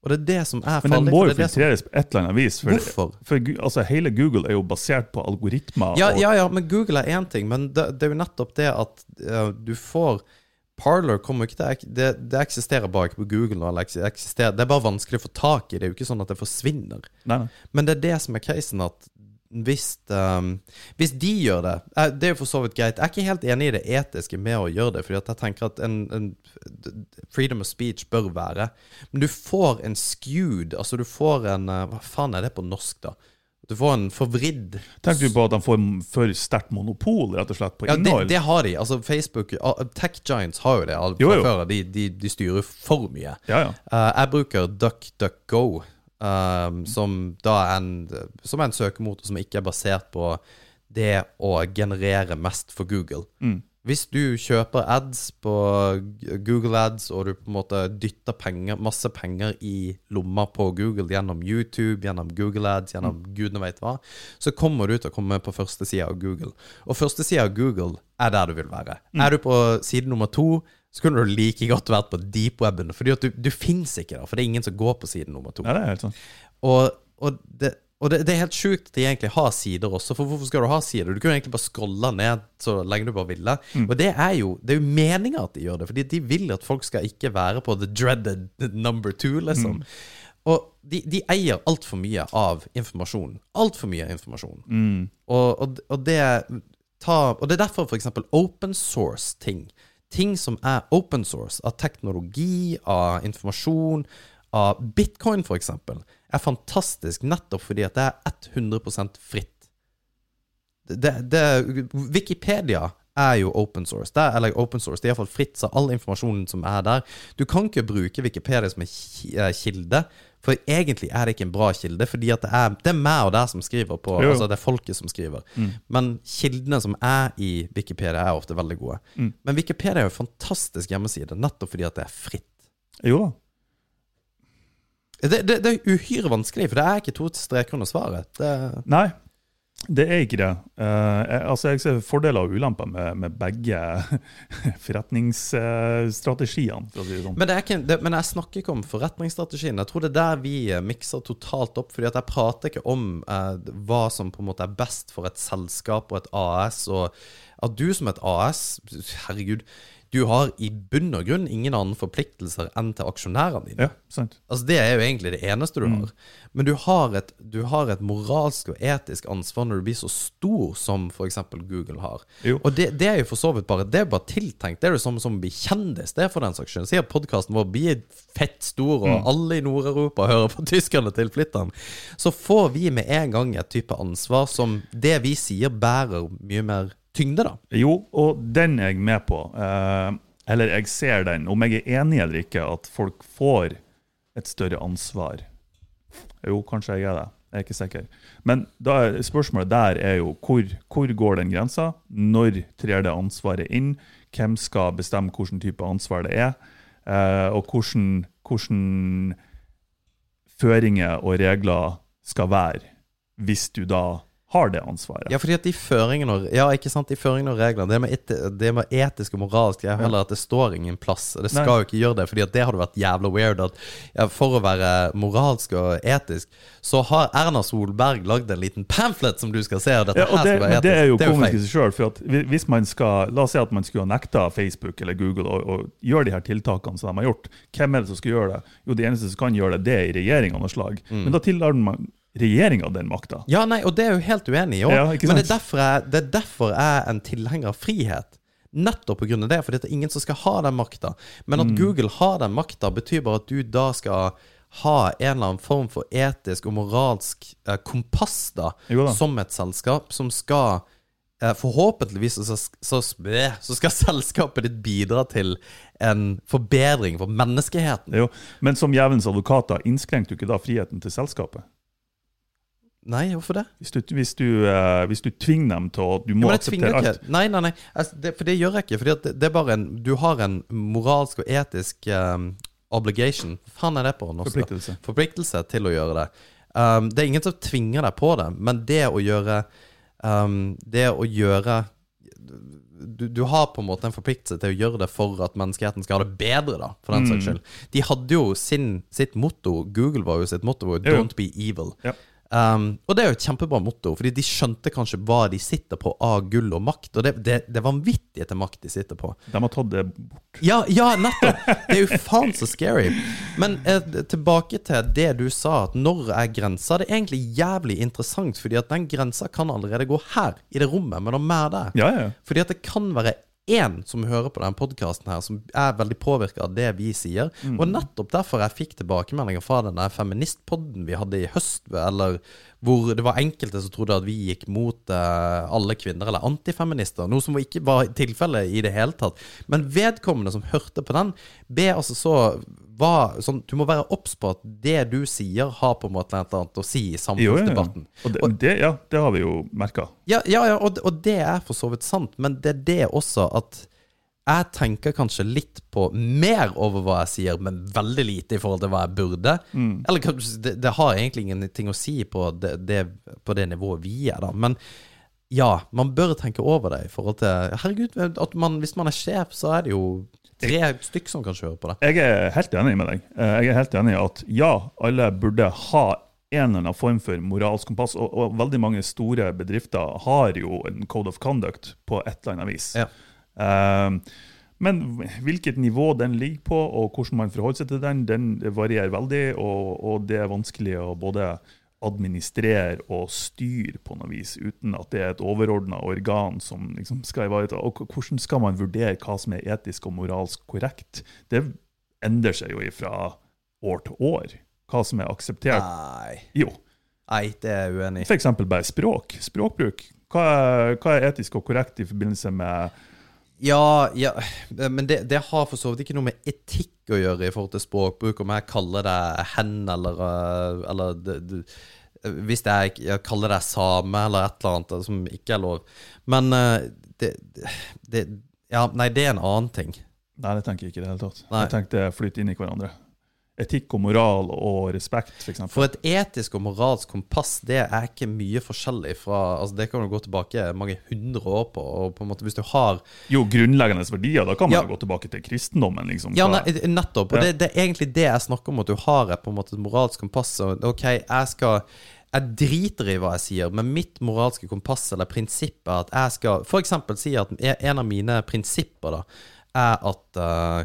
Og det er det som er Men den må jo er filtreres på et eller annet vis. For, Hvorfor? for altså, hele Google er jo basert på algoritmer. Ja, og, ja, ja, men Google er én ting. Men det, det er jo nettopp det at uh, du får Parler kommer ikke til det, det eksisterer bare ikke på Google. det er bare vanskelig å få tak i. Det er jo ikke sånn at det forsvinner. Nei, nei. Men det er det som er casen, at hvis, um, hvis de gjør det eh, Det er jo for så vidt greit. Jeg er ikke helt enig i det etiske med å gjøre det, fordi jeg tenker at en, en freedom of speech bør være Men du får en skewed Altså, du får en eh, Hva faen er det på norsk, da? Du får en forvridd Tenker du på at de får for sterkt monopol rett og slett på Ja, det, innhold? det har de. Altså Facebook Tech Giants har jo det Jo, jo. De, de, de styrer for mye. Ja, ja. Uh, jeg bruker DuckDuckGo, um, som da en, som en søkemotor som ikke er basert på det å generere mest for Google. Mm. Hvis du kjøper ads på Google Ads, og du på en måte dytter penger, masse penger i lomma på Google gjennom YouTube, gjennom Google Ads, gjennom gudene vet hva, så kommer du til å komme på første sida av Google. Og første sida av Google er der du vil være. Er du på side nummer to, så kunne du like godt vært på deepweben, at du, du fins ikke der, for det er ingen som går på side nummer to. ja, det er helt sant. Og, og, det, og det, det er helt sjukt at de egentlig har sider også, for hvorfor skal du ha sider? Du kunne egentlig bare scrolle ned så lenge du bare ville. Og det er jo Det er jo meninga at de gjør det, fordi de vil at folk skal ikke være på the dreaded number two, liksom. Og de, de eier altfor mye av informasjon. Altfor mye informasjon. Og, og, og, det, ta, og det er derfor f.eks. open source-ting. Ting som er open source, av teknologi, av informasjon, av bitcoin f.eks., er fantastisk nettopp fordi at det er 100% fritt. Det, det, Wikipedia er jo open source. Det er, eller open source, det er iallfall fritt, så all informasjonen som er der Du kan ikke bruke Wikipedia som en eh, kilde, for egentlig er det ikke en bra kilde. Fordi at det er, det er meg og deg som skriver på Jo. Altså det er folket som skriver. Men kildene som er i Wikipedia, er ofte veldig gode. Men Wikipedia er jo en fantastisk hjemmeside, nettopp fordi at det er fritt. Jo da. Det, det, det er uhyre vanskelig, for det er ikke to streker under svaret. Det, Nei, det er ikke det. Uh, jeg, altså jeg ser fordeler og ulemper med, med begge forretningsstrategiene, for å si det sånn. Men, det ikke, det, men jeg snakker ikke om forretningsstrategien. Jeg tror det er der vi eh, mikser totalt opp. fordi jeg prater ikke om uh, hva som på en måte er best for et selskap og et AS. Og at du som et AS Herregud, du har i bunn og grunn ingen annen forpliktelser enn til aksjonærene dine. Ja, sant. Altså Det er jo egentlig det eneste du har. Men du har, et, du har et moralsk og etisk ansvar når du blir så stor som f.eks. Google har. Jo. Og det, det er jo for så vidt bare Det er bare tiltenkt. Det er jo som, som å bli kjendis. Det er for den saks skyld. Sier podkasten vår blir fett stor, og alle i Nord-Europa hører på tyskerne til flytteren, Så får vi med en gang et type ansvar som det vi sier, bærer mye mer tyngde, da. Jo, og den er jeg med på. Eh, eller jeg ser den, om jeg er enig eller ikke, at folk får et større ansvar. Jo, kanskje jeg er det. Jeg er ikke sikker. Men da spørsmålet der er jo hvor, hvor går den grensa? Når trer det ansvaret inn? Hvem skal bestemme hvilken type ansvar det er? Eh, og hvordan, hvordan føringer og regler skal være hvis du da har det ansvaret. Ja, fordi at de føringene og, ja, ikke sant, de føringene og reglene Det med, et, det med etisk og moralsk er heller at det står ingen plass. Det skal Nei. jo ikke gjøre det, Fordi at det hadde vært jævla weird. At ja, For å være moralsk og etisk, så har Erna Solberg lagd en liten pamflet som du skal se. Og dette Ja, og her det, skal være etisk. det er jo komisk i seg sjøl. For at hvis man skal, la oss si at man skulle ha nekta Facebook eller Google å, å gjøre de her tiltakene som de har gjort. Hvem er det som skal gjøre det? Jo, de eneste som kan gjøre det, det er regjeringa av noe slag. Mm. Men da tillar man regjeringa den makta. Ja, nei, og det er jeg jo helt uenig i òg. Ja, men det er, derfor jeg, det er derfor jeg er en tilhenger av frihet. Nettopp av det, fordi det er ingen som skal ha den makta. Men Mm. at Google har den makta, betyr bare at du da skal ha en eller annen form for etisk og moralsk eh, kompass da, da. som et selskap, som skal eh, Forhåpentligvis så, så, så, så skal selskapet ditt bidra til en forbedring for menneskeheten. Jo. Men som jævnens advokater innskrenker du ikke da friheten til selskapet? Nei, hvorfor det? Hvis du, hvis du, uh, hvis du tvinger dem til å Du må tvinger akseptere alt. Nei, nei, nei. Altså, det, for det gjør jeg ikke. At det, det er bare en Du har en moralsk og etisk um, obligation. Hva faen er det på norsk? Forpliktelse. Forpliktelse til å gjøre det. Um, det er ingen som tvinger deg på det, men det å gjøre um, Det å gjøre du, du har på en måte en forpliktelse til å gjøre det for at menneskeheten skal ha det bedre, da, for den Mm. saks skyld. De hadde jo sin, sitt motto, Google var jo sitt motto. 'Don't be evil'. Ja. Um, og det er jo et kjempebra motto, fordi de skjønte kanskje hva de sitter på av gull og makt. Og det, det, det er vanvittig til makt de sitter på. De har tatt det bort. Ja, ja, nettopp! Det er jo faen så scary. Men eh, tilbake til det du sa, at når er grensa? Det er egentlig jævlig interessant, fordi at den grensa kan allerede gå her, i det rommet, men om mer der. Ja, ja. Fordi at det kan være én som hører på denne podkasten her, som er veldig påvirka av det vi sier. Og nettopp derfor jeg fikk tilbakemeldinger fra den feministpodden vi hadde i høst, eller hvor det var enkelte som trodde at vi gikk mot eh, alle kvinner, eller antifeminister, noe som ikke var tilfellet i det hele tatt. Men vedkommende som hørte på den, ble altså så var, sånn, Du må være obs på at det du sier, har på en måte noe annet å si i Jo, ja, ja. samfunnsdebatten. Og det, ja, det har vi jo merka. Ja, ja, ja og, og det er for så vidt sant, men det er det også at jeg tenker kanskje litt på mer over hva jeg sier, men veldig lite i forhold til hva jeg burde. Eller det, det har egentlig ingenting å si på det, det, på det nivået vi er, da. Men ja, man bør tenke over det i forhold til Herregud, man, hvis man er sjef, så er det jo tre stykk som kan kjøre på det. Jeg er helt enig med deg. Eh, Jeg er helt enig i at ja, alle burde ha en eller annen form for moralsk kompass, og, og veldig mange store bedrifter har jo en code of conduct på et eller annet vis. Ja. Um, men hvilket nivå den ligger på, og hvordan man forholder seg til den, den varierer veldig, og, og det er vanskelig å både administrere og styre på noe vis, uten at det er et overordna organ som liksom skal ivareta. Og hvordan skal man vurdere hva som er etisk og moralsk korrekt? Det endrer seg jo fra år til år, hva som er akseptert. Nei. Jo, Nei, det er jeg uenig i. f.eks. bare språk. Språkbruk. Hva er, hva er etisk og korrekt i forbindelse med Ja, ja, men det, det har for så vidt ikke noe med etikk å gjøre i forhold til språkbruk, om jeg kaller deg hen eller, øh, eller det, det, Hvis jeg, jeg kaller deg same eller et eller annet som ikke er lov. Men det, det Ja, nei, det er en annen ting. Nei, det tenker jeg ikke i det hele tatt. Nei. Jeg tenkte flytte inn i hverandre. Etikk og moral og respekt, f.eks. For et etisk og moralsk kompass, det er ikke mye forskjellig fra Altså, det kan du gå tilbake mange hundre år på, og på en måte hvis du har Jo, grunnleggende verdier. Da kan man Ja. gå tilbake til kristendommen. liksom. Ja, nettopp. Og det, det er egentlig det jeg snakker om, at du har et, på en måte, et moralsk kompass. Og, ok, jeg skal Jeg driter i hva jeg sier, men mitt moralske kompass eller prinsipp er at jeg skal For eksempel si at en av mine prinsipper da er at uh,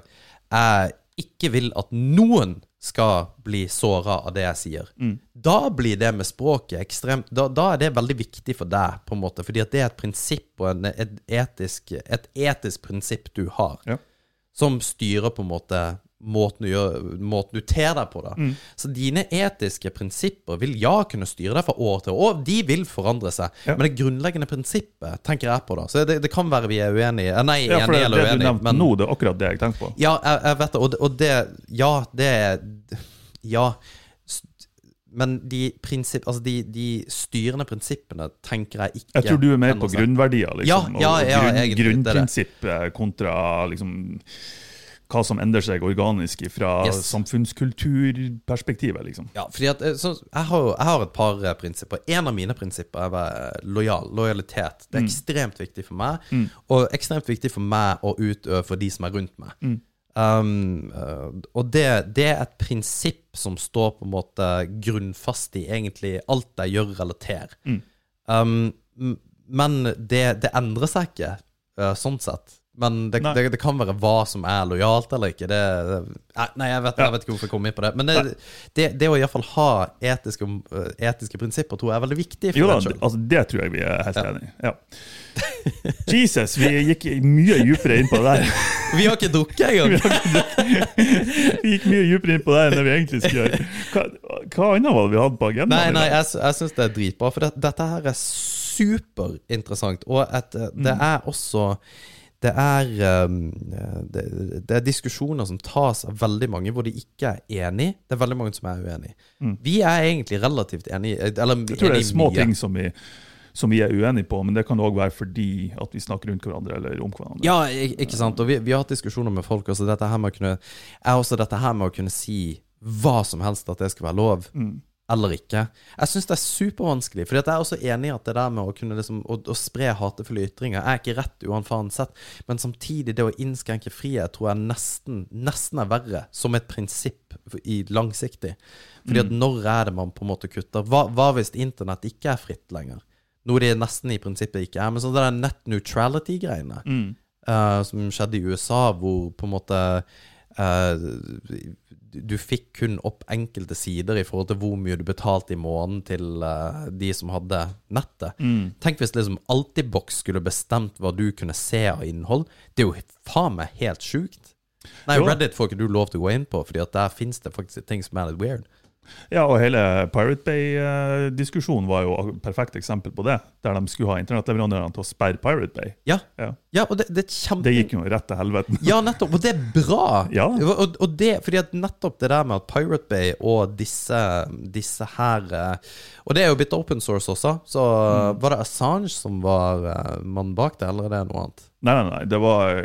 jeg ikke vil at noen skal bli såra av det jeg sier. Da blir det med språket ekstremt da, da er det veldig viktig for deg, på en måte, fordi at det er et prinsipp og en, et, etisk, et etisk prinsipp du har Ja. som styrer på en måte måten du, gjør, måten du ter deg på. Da. Mm. Så dine etiske prinsipper vil ja kunne styre deg fra år til år. De vil forandre seg. Ja. Men det grunnleggende prinsippet tenker jeg på. da Så det, det kan være vi er uenige. Nei, Ja, for det, uenige, det du nevnte Men nå, det er akkurat det jeg tenkte på. ja, jeg, jeg vet det. Og, og det Ja, det er Ja. Men de, prinsipp, altså de, de styrende prinsippene tenker jeg ikke Jeg tror du er mer på grunnverdier, liksom. Ja, ja, ja, grunn, grunnprinsipp kontra liksom hva som endrer seg organisk fra Yes. samfunnskulturperspektivet, liksom. Ja, fordi at eh, så, jeg, har, jeg har et par eh, prinsipper. En av mine prinsipper er å være lojal. Lojalitet. Det er ekstremt viktig for meg, og ekstremt viktig for meg å utøve for de som er rundt meg. Um, eh, og det, det er et prinsipp som står på en måte grunnfast i egentlig alt jeg gjør eller ter. Um, men det, det endrer seg ikke, sånn sett. Men det, det, det kan være hva som er lojalt eller ikke. Det, nei, jeg vet, jeg vet ikke hvorfor jeg kom inn på det. Men det, det, det å iallfall ha etiske, eh, etiske prinsipper tror jeg er veldig viktig Jo da, det, altså, det tror jeg vi er helt enig i. Ja. Jesus, vi gikk mye dypere inn på det der. Vi har ikke drukket engang! Vi gikk mye dypere inn på det enn det vi egentlig skulle gjøre. Hva, hva annet var det vi hadde på agendaen? Nei, nei, jeg, jeg syns det er dritbra, for det, dette her er superinteressant. Og et, eh, det er også det er, um, det, det er diskusjoner som tas av veldig mange hvor de ikke er enig. Det er veldig mange som er uenig. Vi er egentlig relativt enige. Eller Jeg tror det er små mye. ting som vi, som vi er uenige på, men det kan òg være fordi at vi snakker rundt hverandre eller om hverandre. Ja, ikke sant. Og vi, vi har hatt diskusjoner med folk også. Dette her med å kunne, er også dette her med å kunne si hva som helst at det skal være lov. Eller ikke. Jeg syns det er supervanskelig. For jeg er også enig i at det der med å kunne liksom Å, å spre hatefulle ytringer er ikke rett uansett. Men samtidig, det å innskrenke frihet tror jeg nesten, nesten er verre som et prinsipp i langsiktig. Fordi at når er det man på en måte kutter? Hva, hva hvis internett ikke er fritt lenger? Noe det nesten i prinsippet ikke er. Men sånn det der net neutrality-greiene Mm. uh, som skjedde i USA, hvor på en måte eh, du, fikk kun opp enkelte sider i forhold til hvor mye du betalte i måneden til uh, de som hadde nettet. Mm. Tenk hvis liksom Altibox skulle bestemt hva du kunne se av innhold. Det er jo faen meg helt sjukt. Nei, Jo. Reddit får ikke du lov til å gå inn på, Fordi at der fins det faktisk ting som er litt weird. Ja, og hele Pirate Bay-diskusjonen var jo et perfekt eksempel på det. Der de skulle ha internettleverandørene til å sperre Pirate Bay. Ja, Ja. ja og det, det kjempe... Det gikk jo rett til helvete. Ja, nettopp. Og det er bra. Ja. Og, og det, fordi at nettopp det der med at Pirate Bay og disse, disse her eh, Og det er jo blitt open source også. Så Mm. var det Assange som var eh, mannen bak det, eller er det noe annet? Nei, nei, nei. Det var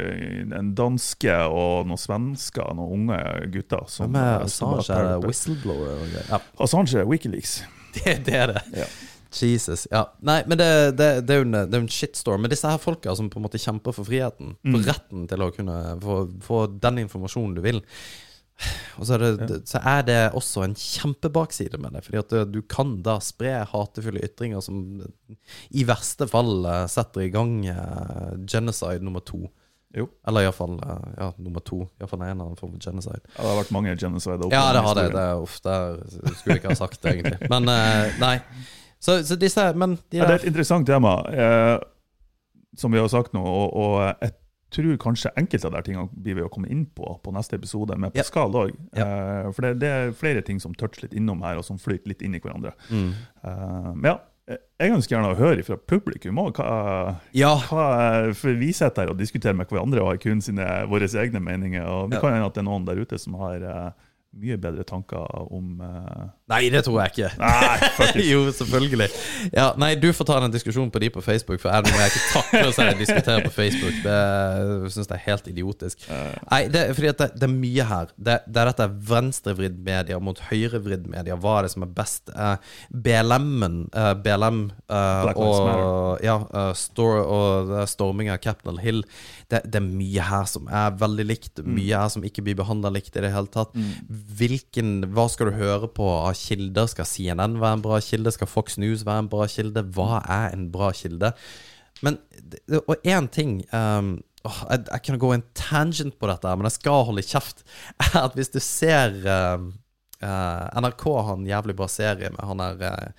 en danske og noen svensker, noen unge gutter. Som, Hvem er eh, som Assange? Er det whistleblower? og greier? Ja, Assange er Wikileaks. det, det er det. Ja. Jesus. Ja. Nei, men det, det, det er jo en, det er en shitstorm. Men disse her folka som på en måte kjemper for friheten, Mm. for retten til å kunne få, få den informasjonen du vil og så er, det, så er det også en kjempebakside med det. Fordi at du, kan da spre hatefulle ytringer som i verste fall eh, setter i gang eh, genocide nummer to. Jo. Eller iallfall uh, ja, nummer to. Iallfall en av annen form for genocide. Ja, det har vært mange genocide opp Ja, det har det. Det uff, det skulle jeg ikke ha sagt, egentlig. Men eh, nei. Så, så disse Men de Ja, det er et interessant tema, eh, som vi har sagt nå. Og, og jeg tror kanskje enkelte av de tingene blir vi å komme inn på på neste episode med Ja. Pascal òg. Ja. Eh, for det, det er flere ting som toucher litt innom her, og som flyter litt inn i hverandre. mm. Eh, men ja, jeg ønsker gjerne å høre fra publikum òg. Hva, Ja. hva, for vi sitter her og diskuterer med hverandre og har kun sine, våre egne meninger. og Det Ja. kan hende at det er noen der ute som har eh, mye bedre tanker om uh... Nei, det tror jeg ikke. Nei, jo, selvfølgelig. Ja, nei, du får ta den diskusjonen på de på Facebook, for jeg, jeg ikke takler å diskutere på Facebook. Det syns jeg er helt idiotisk. Nei, det er fordi det, det er mye her. Det, det er dette venstrevridd media mot høyrevridd media. Hva er det som er best? Uh, BLM-en uh, BLM eh, og, ja, eh, og er storming av Capitol Hill. Det, det er mye her som er veldig likt. Mye her som ikke blir behandla likt i det hele tatt. Hvilken, hva skal du høre på av kilder? Skal CNN være en bra kilde? Skal Fox News være en bra kilde? Hva er en bra kilde? Men, og én ting um, åh, jeg, jeg kan gå en tangent på dette, men jeg skal holde kjeft. Er at hvis du ser um, uh, NRK har en jævlig bra serie med han der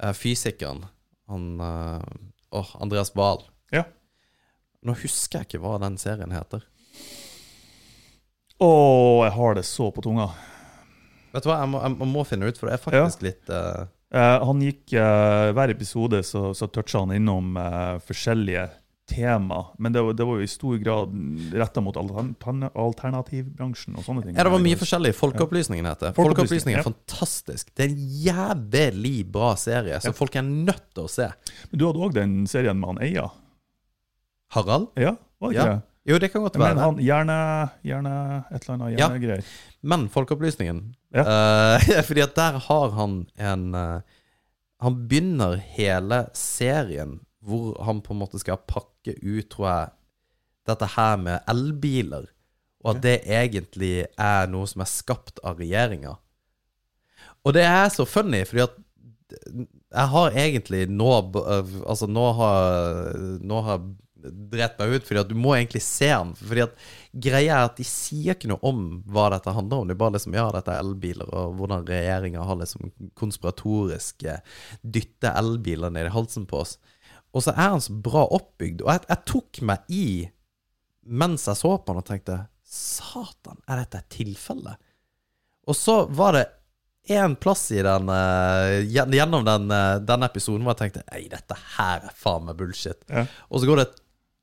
eh, fysikeren. Han uh, oh, Andreas Wahl. Ja. Nå husker jeg ikke hva den serien heter. Å, jeg har det så på tunga. Vet du hva, jeg må, jeg må finne ut, for det er faktisk litt uh... Eh, han gikk eh, Hver episode så, så toucha han innom eh, forskjellige tema, men det var, det var jo i stor grad retta mot alternativbransjen og sånne ting. Ja, det var mye forskjellig. Folkeopplysningen heter. Folkeopplysningen er ja. fantastisk. Det er en jævlig bra serie, så Ja. folk er nødt til å se. Men du hadde òg den serien med han Eia? Harald? Ja, var ikke Ja. det? Jo, det kan godt være. Men han gjerne, gjerne et eller annet Ja. hjernegreier. Men Folkeopplysningen Ja. Uh, Fordi at der har han en uh, Han begynner hele serien hvor han på en måte skal pakke ut, tror jeg, dette her med elbiler. Og at det egentlig er noe som er skapt av regjeringa. Og det er så funny, fordi at jeg har egentlig nå Altså, nå har Nå har jeg drept meg ut, fordi at du må egentlig se den. Fordi at greia er at de sier ikke noe om hva dette handler om. Det er bare liksom, ja, dette er elbiler, og hvordan regjeringa har liksom konspiratorisk eh, dytte elbiler ned i halsen på oss. Og så er han så bra oppbygd. Og jeg, jeg tok meg i mens jeg så på han og tenkte Satan, er dette et tilfelle? Og så var det en plass i den eh, Gjennom den, denne den episoden hvor jeg tenkte Nei, dette her er faen meg bullshit. Ja. Og så går det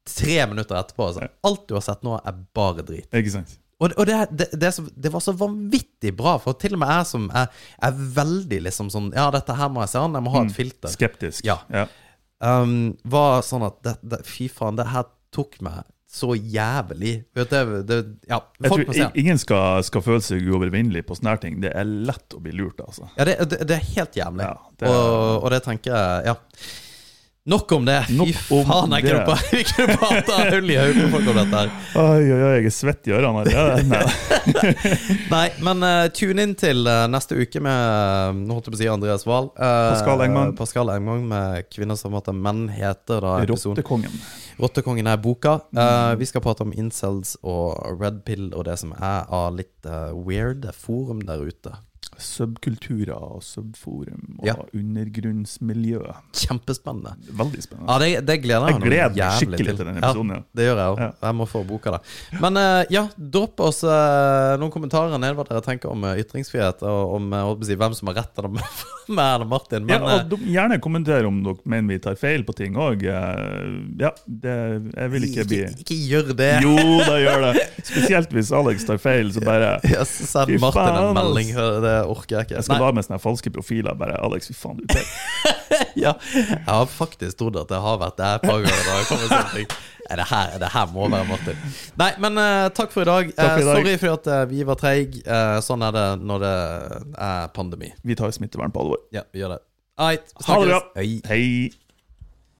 tre minutter etterpå, så alt du har sett nå, er bare drit. Ikke sant? Og, og det, det, det, er det var så vanvittig bra, for til og med jeg som er, er veldig liksom sånn Ja, dette her må jeg se an, jeg må ha et filter. Skeptisk. Ja. Um, var sånn at Fy faen, det her tok meg så jævlig. Vet du, det, ja, Jeg tror se ingen skal, skal føle seg uovervinnelig på sånne ting. Det er lett å bli lurt, altså. Ja, det, det, det er helt jævlig. Ja, det- og, og det tenker jeg Ja. Nok om det. Fy Nok om faen, jeg kunne bare- vi kunne prata hull i hodet på folk om dette her. Oi, oi, oi, jeg er svett i ørene. allerede. Nei. Men uh, tune inn til uh, neste uke med uh, Nå holdt jeg på å si Andreas Wahl. Uh, Pascal Engman. Pascal Engman med 'Kvinner som hater menn', heter da episoden. Rottekongen. Rottekongen er boka. Mm. Eh, vi skal prate om incels og red pill og det som er av litt weird forum der ute. Subkulturer og subforum og Ja. undergrunnsmiljø. Kjempespennende. Veldig spennende. Ja, det, det gleder jeg Jeg gleder meg jævlig skikkelig til denne episoden, ja. Det gjør jeg òg. Ja. Jeg må få boka, da. Men eh, ja, dropp oss eh, noen kommentarer ned hva dere tenker om eh, ytringsfrihet, og om si, hvem som har rett av dem, meg eller Martin. Men ja, og Gjerne kommenter om dere mener vi tar feil på ting òg. Ja, det, jeg vil ikke bli ikke, ikke gjør det. Jo, da gjør det. Spesielt hvis Alex tar feil, så bare Ja, så send Martin faen, en melding. melding. Det orker jeg ikke. Jeg skal Nei, være med sånne falske profiler. Bare Alex, fy faen, du er ja, jeg har faktisk trodd at det har vært det et par ganger. Det, her, det her må være Martin. Nei, men uh, takk for i dag. For i dag. Uh, sorry for at uh, vi var treige. Eh, sånn er det når det er pandemi. Vi tar smittevern på alvor. Ja, vi gjør det. Right, Ha det bra. Hei. Hei.